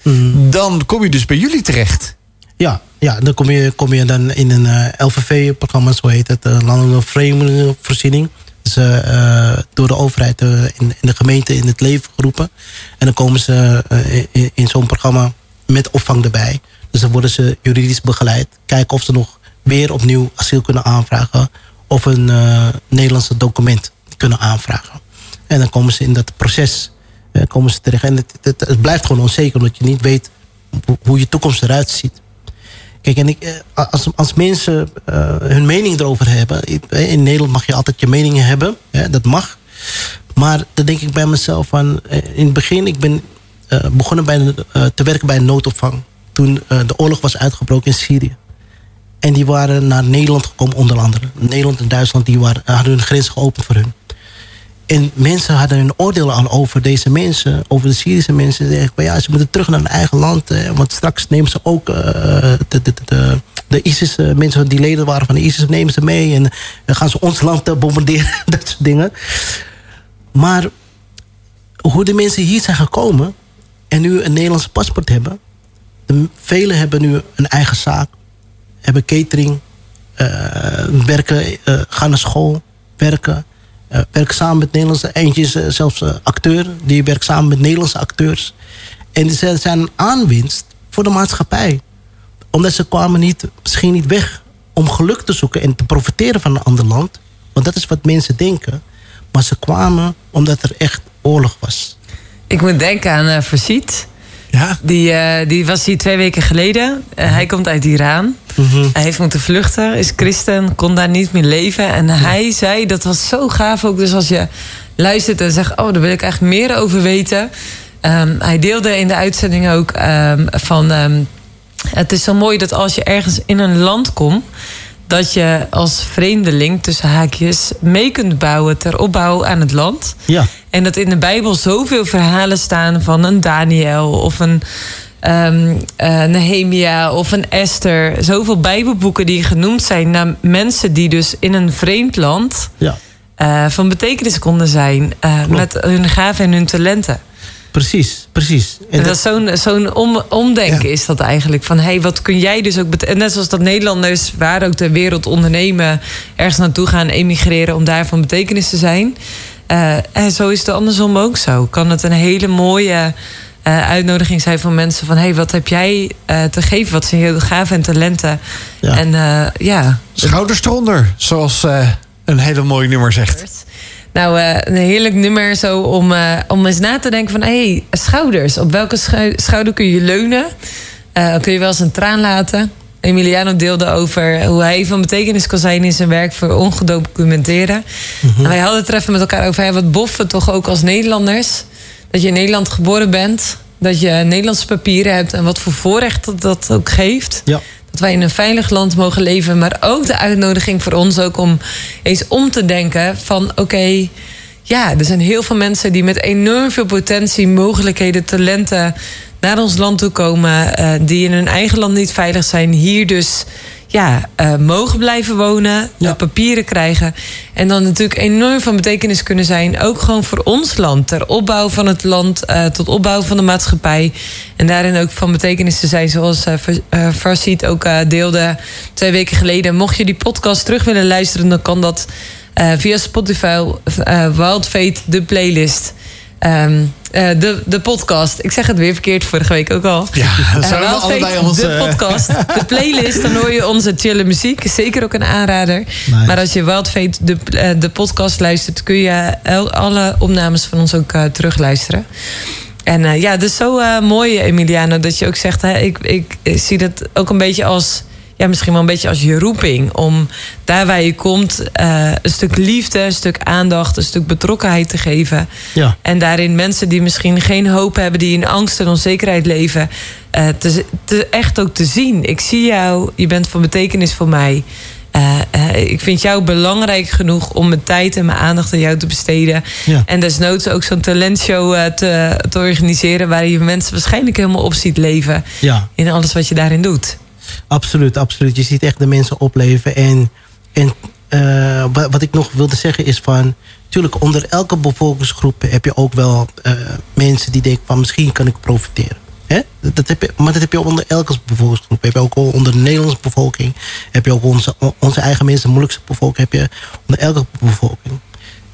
dan kom je dus bij jullie terecht. Ja, ja dan kom je, kom je dan in een eh, LVV-programma, zo heet het, uh, Landelijke Vreemdelingenvoorziening. Dus eh, door de overheid eh, in, in de gemeente in het leven geroepen. En dan komen ze eh, in, in zo'n programma met opvang erbij. Dus dan worden ze juridisch begeleid. Kijken of ze nog weer opnieuw asiel kunnen aanvragen. Of een Nederlandse document kunnen aanvragen. En dan komen ze in dat proces komen ze terecht. En het, het, blijft gewoon onzeker, omdat je niet weet hoe je toekomst eruit ziet. Kijk, en ik, eh, als, als mensen eh, hun mening erover hebben... eh, in Nederland mag je altijd je meningen hebben, hè, dat mag. Maar dan denk ik bij mezelf van... in het begin, ik ben eh, begonnen bij, te werken bij een noodopvang... toen de oorlog was uitgebroken in Syrië. En die waren naar Nederland gekomen, onder andere. Nederland en Duitsland die waren, hadden hun grens geopend voor hun. En mensen hadden hun oordeel al over deze mensen, over de Syrische mensen. Ze zeggen, ja, ze moeten terug naar hun eigen land. eh, want straks nemen ze ook eh, de, de, de, ISIS, eh, mensen die leden waren van de ISIS, nemen ze mee. En dan gaan ze ons land eh, bombarderen, dat soort dingen. Maar hoe de mensen hier zijn gekomen en nu een Nederlandse paspoort hebben. Velen hebben nu een eigen zaak, hebben catering, eh, werken, eh, gaan naar school, werken. Eh, werken samen met Nederlandse, eentje eh, zelfs eh, acteur, die werkt samen met Nederlandse acteurs. En ze zijn een aanwinst voor de maatschappij. Omdat ze kwamen niet, misschien niet weg om geluk te zoeken en te profiteren van een ander land. Want dat is wat mensen denken. Maar ze kwamen omdat er echt oorlog was. Ik moet denken aan uh, Verziet. Ja. Die, uh, die was hier twee weken geleden. Uh, hij komt uit Iran. Mhm. Hij heeft moeten vluchten, is christen, kon daar niet meer leven. En hij zei, dat was zo gaaf ook. Dus als je luistert en zegt, oh, daar wil ik eigenlijk meer over weten. Um, hij deelde in de uitzending ook um, van... Um, het is zo mooi dat als je ergens in een land komt... dat je als vreemdeling, tussen haakjes... mee kunt bouwen ter opbouw aan het land. Ja. En dat in de Bijbel zoveel verhalen staan van een Daniel of een um, uh, Nehemia of een Esther. Zoveel Bijbelboeken die genoemd zijn naar mensen die dus in een vreemd land ja. uh, van betekenis konden zijn uh, met hun gaven en hun talenten. Precies, precies. En, en dat is zo'n zo'n om, omdenken ja. is dat eigenlijk. Van hé, hey, wat kun jij dus ook... En net zoals dat Nederlanders waar ook de wereld ondernemen... ergens naartoe gaan emigreren om daar van betekenis te zijn... Uh, en zo is het andersom ook zo. Kan het een hele mooie uh, uitnodiging zijn van mensen van... hé, hey, wat heb jij uh, te geven? Wat zijn je gaven en talenten? Ja. En ja... Schouders eronder, zoals een hele mooie nummer zegt. Nou, uh, een heerlijk nummer zo om, uh, om eens na te denken van... hé, hey, schouders. Op welke schu schouder kun je leunen? Uh, kun je wel eens een traan laten? Emiliano deelde over hoe hij van betekenis kan zijn in zijn werk voor ongedocumenteerden. Mm -hmm. Wij hadden het er even met elkaar over. Hey, wat boffen toch ook als Nederlanders. Dat je in Nederland geboren bent. Dat je Nederlandse papieren hebt. En wat voor voorrecht dat, dat ook geeft. Ja. Dat wij in een veilig land mogen leven. Maar ook de uitnodiging voor ons ook om eens om te denken van oké. Ja, er zijn heel veel mensen die met enorm veel potentie, mogelijkheden, talenten naar ons land toe komen. Uh, die in hun eigen land niet veilig zijn. Hier dus ja, uh, mogen blijven wonen. Ja. papieren krijgen. En dan natuurlijk enorm van betekenis kunnen zijn. Ook gewoon voor ons land. Ter opbouw van het land. Uh, tot opbouw van de maatschappij. En daarin ook van betekenis te zijn. Zoals uh, Farsiet ook deelde twee weken geleden. Mocht je die podcast terug willen luisteren. Dan kan dat via Spotify. Wild Fate, de playlist. Ehm, eh, de, de podcast. Ik zeg het weer verkeerd, vorige week ook al. Ja, zijn we allebei onze- de podcast. De playlist, dan hoor je onze chille muziek. Is Zeker ook een aanrader. Maar als je Wild Fate, de, eh, de podcast luistert... kun je alle opnames van ons ook terugluisteren. En ja, dus zo mooi, Emiliano, dat je ook zegt... Hè, ik, ik, ik zie dat ook een beetje als... Ja, misschien wel een beetje als je roeping. Om daar waar je komt eh, een stuk liefde, een stuk aandacht... een stuk betrokkenheid te geven. Ja. En daarin mensen die misschien geen hoop hebben... die in angst en onzekerheid leven... eh, te, te, echt ook te zien. Ik zie jou, je bent van betekenis voor mij... Eh, ik vind jou belangrijk genoeg om mijn tijd en mijn aandacht aan jou te besteden. Ja. En desnoods ook zo'n talentshow te, te organiseren... waar je mensen waarschijnlijk helemaal op ziet leven... Ja. in alles wat je daarin doet. Absoluut, absoluut. Je ziet echt de mensen opleven. En, en eh, wa- wat ik nog wilde zeggen is van... Tuurlijk, onder elke bevolkingsgroep heb je ook wel eh, mensen die denken van misschien kan ik profiteren. Hè? Dat- heb je, maar dat heb je onder elke bevolkingsgroep. Heb je ook onder de Nederlandse bevolking. Heb je ook onze, onze eigen mensen, de moeilijkste bevolking. Heb je onder elke bevolking.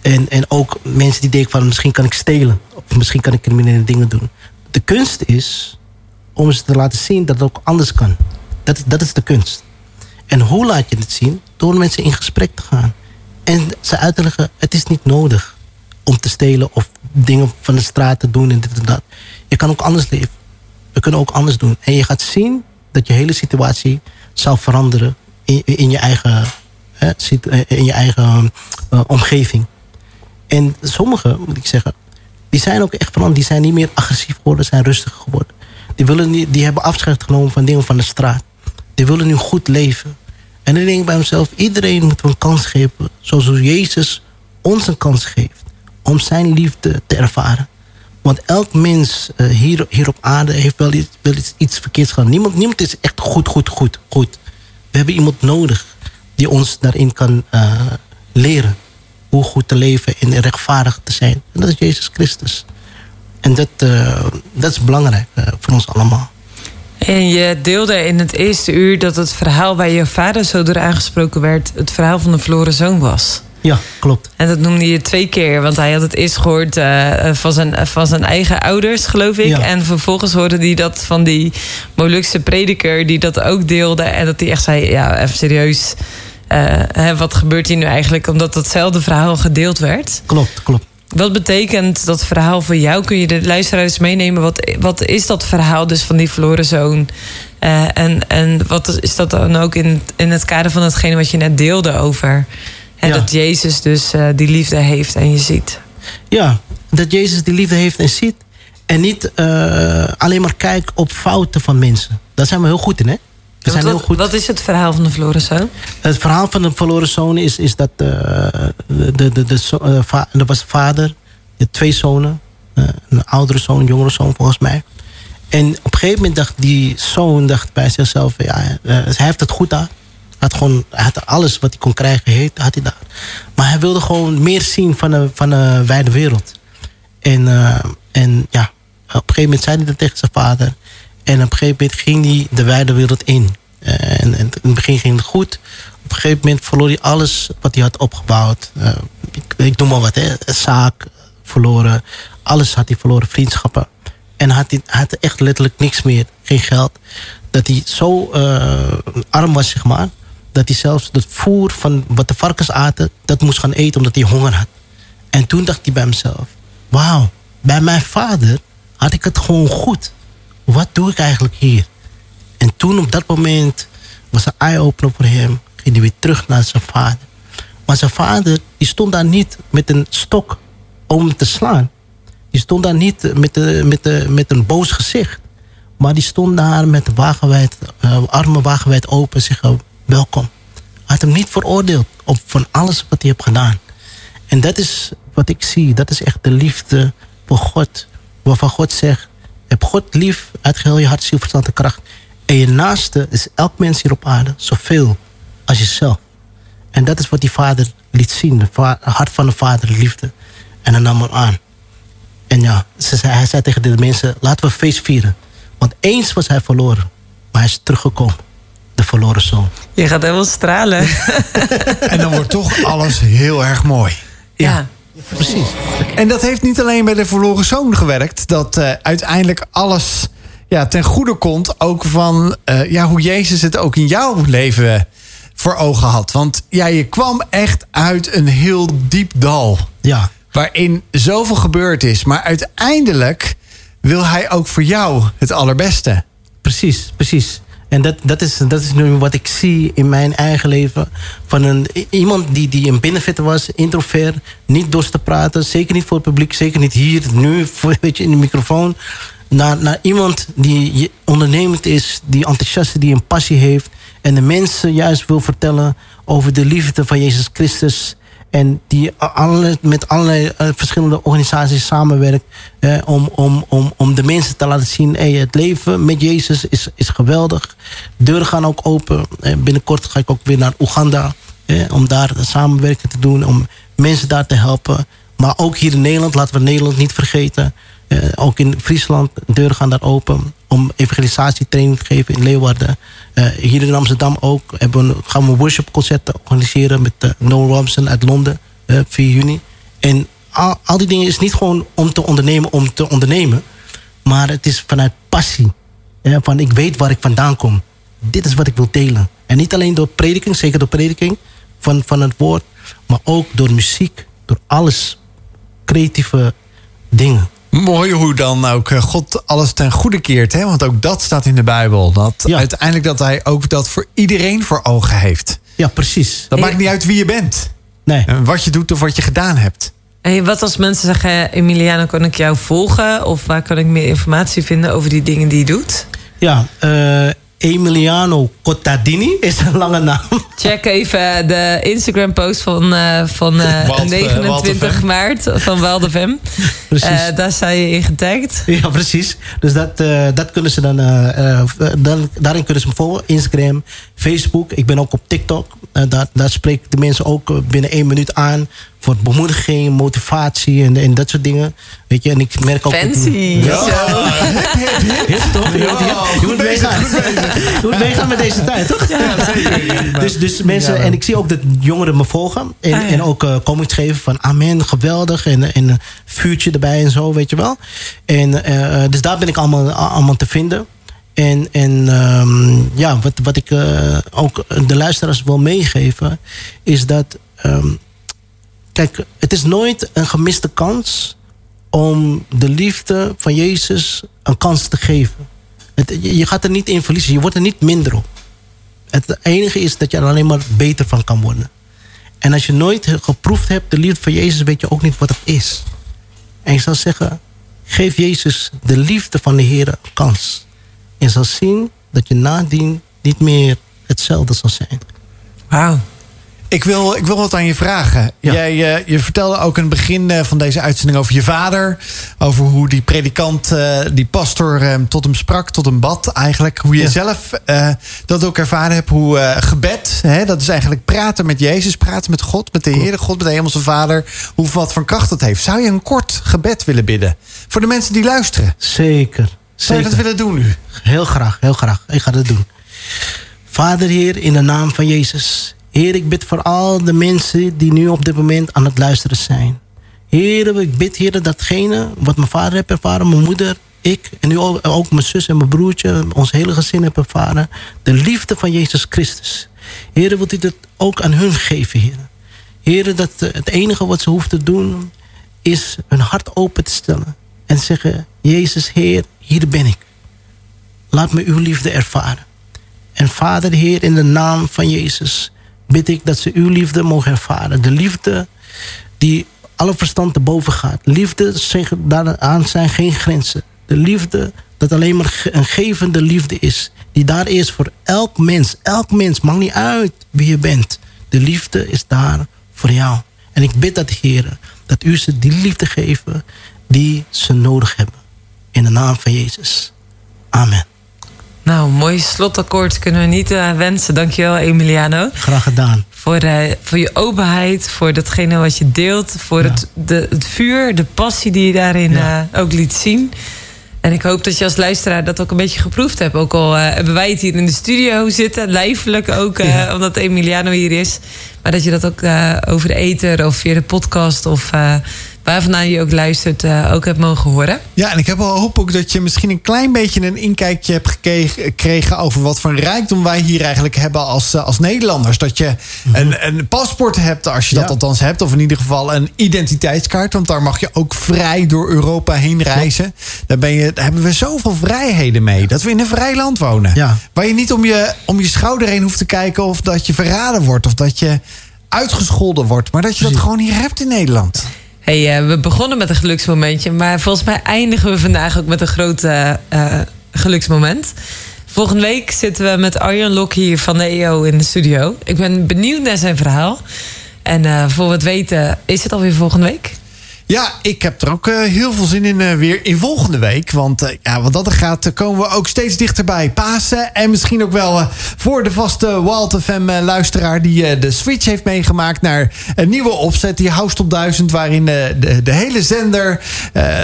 En, en ook mensen die denken van misschien kan ik stelen. Of misschien kan ik criminele dingen doen. De kunst is om ze te laten zien dat het ook anders kan. Dat, dat is de kunst. En hoe laat je het zien? Door mensen in gesprek te gaan. En ze uit te leggen, het is niet nodig om te stelen of dingen van de straat te doen en dit en dat. Je kan ook anders leven. We kunnen ook anders doen. En je gaat zien dat je hele situatie zal veranderen in, in je eigen, hè, eh, in je eigen eh, omgeving. En sommigen, moet ik zeggen, die zijn ook echt veranderd. Die zijn niet meer agressief geworden, zijn rustiger geworden. Die, willen niet, die hebben afscheid genomen van dingen van de straat. Die willen nu goed leven. En dan denk ik bij mezelf, iedereen moet een kans geven. Zoals Jezus ons een kans geeft. Om zijn liefde te ervaren. Want elk mens eh, hier, hier op aarde heeft wel iets, wel iets, iets verkeerds gedaan. Niemand, niemand is echt goed, goed, goed, goed. We hebben iemand nodig die ons daarin kan eh, leren. Hoe goed te leven en rechtvaardig te zijn. En dat is Jezus Christus. En dat, eh, dat is belangrijk voor ons allemaal. En je deelde in het eerste uur dat het verhaal waar je vader zo door aangesproken werd... het verhaal van de verloren zoon was. Ja, klopt. En dat noemde je twee keer, want hij had het eerst gehoord eh, van, zijn, van zijn eigen ouders, geloof ik. Ja. En vervolgens hoorde hij dat van die Molukse prediker die dat ook deelde. En dat hij echt zei, ja, even serieus, eh, hè, wat gebeurt hier nu eigenlijk? Omdat datzelfde verhaal gedeeld werd. Klopt, klopt. Wat betekent dat verhaal voor jou? Kun je de luisteraars meenemen? Wat, wat is dat verhaal dus van die verloren zoon? Eh, en, en wat is dat dan ook in, in het kader van hetgene wat je net deelde over? En Ja. dat Jezus dus eh, die liefde heeft en je ziet. Ja, dat Jezus die liefde heeft en ziet. En niet eh, alleen maar kijkt op fouten van mensen. Daar zijn we heel goed in, hè? We zijn wat, heel goed. wat is het verhaal van de verloren zoon? Het verhaal van de verloren zoon is, is dat eh, de, de, de, de, zo- eh, va- er was vader, had twee zonen, eh, een oudere zoon, een jongere zoon volgens mij. En op een gegeven moment dacht die zoon dacht bij zichzelf, ja, hij heeft het goed daar. Hij had, gewoon, hij had alles wat hij kon krijgen, heet, had hij daar. Maar hij wilde gewoon meer zien van de, van de wijde wereld. En, en ja, op een gegeven moment zei hij dat tegen zijn vader. En op een gegeven moment ging hij de wijde wereld in. Eh, en, in het begin ging het goed. Op een gegeven moment verloor hij alles wat hij had opgebouwd. Eh, ik, ik noem maar wat, hè. Zaak verloren. Alles had hij verloren, vriendschappen. En had hij had echt letterlijk niks meer. Geen geld. Dat hij zo eh, arm was, zeg maar. Dat hij zelfs het voer van wat de varkens aten, dat moest gaan eten omdat hij honger had. En toen dacht hij bij hemzelf: Wauw, bij mijn vader had ik het gewoon goed. Wat doe ik eigenlijk hier? En toen op dat moment was een eye-opener voor hem. Ging hij weer terug naar zijn vader. Maar zijn vader die stond daar niet met een stok om te slaan. Die stond daar niet met, de, met, de, met een boos gezicht. Maar die stond daar met wagenwijd, eh, armen wagenwijd open en zeggen welkom. Hij had hem niet veroordeeld op van alles wat hij heeft gedaan. En dat is wat ik zie. Dat is echt de liefde voor God. Waarvan God zegt, heb God lief uit geheel je hart, ziel, verstand en kracht. En je naaste is elk mens hier op aarde zoveel als jezelf. En dat is wat die vader liet zien. Het hart van de vader, de liefde. En hij nam hem aan. En ja, ze zei, hij zei tegen de mensen, laten we feest vieren. Want eens was hij verloren. Maar hij is teruggekomen. De verloren zoon. Je gaat helemaal stralen. En dan wordt toch alles heel erg mooi. ja. Precies. En dat heeft niet alleen bij de verloren zoon gewerkt. Dat eh, uiteindelijk alles ja, ten goede komt. Ook van eh, ja, hoe Jezus het ook in jouw leven voor ogen had. Want ja, je kwam echt uit een heel diep dal. Ja. Waarin zoveel gebeurd is. Maar uiteindelijk wil hij ook voor jou het allerbeste. Precies, precies. En dat, dat, is, dat is nu wat ik zie in mijn eigen leven. Van een, iemand die, die een binnenvetter was, introvert, niet door te praten. Zeker niet voor het publiek, zeker niet hier, nu, weet je, in de microfoon. Naar, naar iemand die ondernemend is, die enthousiast die een passie heeft. En de mensen juist wil vertellen over de liefde van Jezus Christus. En die alle, met allerlei uh, verschillende organisaties samenwerkt. Eh, om, om, om, om de mensen te laten zien: hey, het leven met Jezus is, is geweldig. Deuren gaan ook open. Eh, binnenkort ga ik ook weer naar Oeganda. om daar samenwerking te doen. Om mensen daar te helpen. Maar ook hier in Nederland, laten we Nederland niet vergeten. ook in Friesland, deuren gaan daar open. Om evangelisatietraining te geven in Leeuwarden. Uh, hier in Amsterdam ook hebben we, gaan we worshipconcerten organiseren met uh, Noel Robinson uit Londen, uh, 4 juni. En al, al, die dingen is niet gewoon om te ondernemen om te ondernemen, maar het is vanuit passie. van ik weet waar ik vandaan kom. Dit is wat ik wil delen. En niet alleen door prediking, zeker door prediking van, van het woord, maar ook door muziek, door alles. Creatieve dingen. Mooi hoe dan ook eh, God alles ten goede keert. Hè? Want ook dat staat in de Bijbel. Dat uiteindelijk dat hij ook dat voor iedereen voor ogen heeft. Ja, precies. Dat maakt niet uit wie je bent. Nee. En wat je doet of wat je gedaan hebt. En wat als mensen zeggen, Emiliano, kan ik jou volgen? Of waar kan ik meer informatie vinden over die dingen die je doet? Ja, uh, Emiliano Cottadini is een lange naam. Check even de Instagram post van, uh, van uh, 29 maart van Waldefem. Precies. Uh, daar sta je in getagd. Ja, precies. Dus dat, uh, dat kunnen ze dan, dan, daarin kunnen ze me volgen. Instagram, Facebook. Ik ben ook op TikTok. daar, daar spreek ik de mensen ook binnen één minuut aan voor bemoediging, motivatie en, en dat soort dingen. Weet je, en ik merk ook... Fancy! Ja. Hip, toch? Je, moet meegaan. Je moet meegaan met deze tijd, toch? Ja, zeker. Dus, dus mensen, en ik zie ook dat jongeren me volgen. En, ah, en ook uh, comments geven van amen, geweldig. En, en een vuurtje erbij en zo, weet je wel. En uh, dus daar ben ik allemaal, allemaal te vinden. En, en um, ja, wat, wat ik uh, ook de luisteraars wil meegeven... is dat... Um, Kijk, het is nooit een gemiste kans om de liefde van Jezus een kans te geven. Het, je gaat er niet in verliezen, je wordt er niet minder op. Het enige is dat je er alleen maar beter van kan worden. En als je nooit geproefd hebt de liefde van Jezus, weet je ook niet wat het is. En ik zal zeggen, geef Jezus de liefde van de Heer een kans. En je zal zien dat je nadien niet meer hetzelfde zal zijn. Wauw. Ik wil, ik wil wat aan je vragen. Jij, uh, je vertelde ook in het begin uh, van deze uitzending over je vader. Over hoe die predikant, uh, die pastor, tot hem sprak, tot hem bad eigenlijk. Hoe je ja. zelf dat ook ervaren hebt. Hoe gebed, hè, dat is eigenlijk praten met Jezus, praten met God, met de Heere God, met de Hemelse Vader. Hoe wat voor kracht dat heeft. Zou je een kort gebed willen bidden? Voor de mensen die luisteren. Zeker. Zou je dat willen doen nu? Heel graag, heel graag. Ik ga dat doen. Vader Heer, in de naam van Jezus. Heer, ik bid voor al de mensen die nu op dit moment aan het luisteren zijn. Heer, ik bid, Heer, datgene wat mijn vader heeft ervaren, mijn moeder, ik en nu ook mijn zus en mijn broertje, ons hele gezin hebben ervaren. De liefde van Jezus Christus. Heer, wilt u dat ook aan hun geven, Heer. Heer, dat het enige wat ze hoeft te doen is hun hart open te stellen. En zeggen, Jezus, Heer, hier ben ik. Laat me uw liefde ervaren. En Vader, Heer, in de naam van Jezus bid ik dat ze uw liefde mogen ervaren. De liefde die alle verstand te boven gaat. Liefde, daaraan zijn geen grenzen. De liefde dat alleen maar een gevende liefde is. Die daar is voor elk mens. Elk mens, maakt niet uit wie je bent. De liefde is daar voor jou. En ik bid dat, Heer, dat u ze die liefde geven die ze nodig hebben. In de naam van Jezus. Amen. Nou, mooi slotakkoord kunnen we niet uh, wensen. Dankjewel, Emiliano. Graag gedaan. Voor, uh, voor je openheid, voor datgene wat je deelt, voor ja. het, de, het vuur, de passie die je daarin ja. uh, ook liet zien. En ik hoop dat je als luisteraar dat ook een beetje geproefd hebt. Ook al hebben wij het hier in de studio zitten, lijfelijk ook, ja. omdat Emiliano hier is. Maar dat je dat ook over de ether of via de podcast of waar vandaan je ook luistert, uh, ook hebt mogen horen. Ja, en ik heb wel hoop ook dat je misschien een klein beetje een inkijkje hebt gekregen over wat voor rijkdom wij hier eigenlijk hebben als, als Nederlanders. Dat je mm-hmm. een, een paspoort hebt, als je dat ja. althans hebt, of in ieder geval een identiteitskaart. Want daar mag je ook vrij door Europa heen reizen. Ja. Daar, ben je, daar hebben we zoveel vrijheden mee. Dat we in een vrij land wonen. Ja. Waar je niet om je, om je schouder heen hoeft te kijken of dat je verraden wordt of dat je uitgescholden wordt. Maar dat je dat gewoon hier hebt in Nederland. Hey, uh, we begonnen met een geluksmomentje, maar volgens mij eindigen we vandaag ook met een groot uh, uh, geluksmoment. Volgende week zitten we met Arjan Lok hier van de EO in de studio. Ik ben benieuwd naar zijn verhaal. En voor het weten, is het alweer volgende week? Ja, ik heb er ook uh, heel veel zin in uh, weer in volgende week. Want uh, ja, wat dat er gaat, komen we ook steeds dichterbij Pasen. En misschien ook wel voor de vaste Wild FM luisteraar die de switch heeft meegemaakt naar een nieuwe opzet. Die House Top 1000, waarin de, de, hele zender,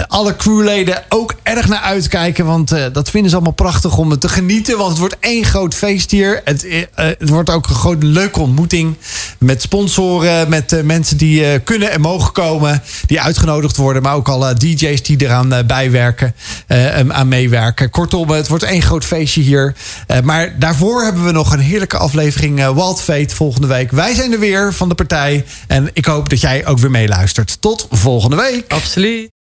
alle crewleden ook erg naar uitkijken. Want dat vinden ze allemaal prachtig om te genieten. Want het wordt één groot feest hier. Het, het wordt ook een grote leuke ontmoeting met sponsoren, met mensen die kunnen en mogen komen. Die uitgenodigd worden. Maar ook alle DJ's die eraan bijwerken, uh, aan meewerken. Kortom, het wordt één groot feestje hier. Uh, maar daarvoor hebben we nog een heerlijke aflevering Wild Fate volgende week. Wij zijn er weer van de partij. En ik hoop dat jij ook weer meeluistert. Tot volgende week. Absoluut.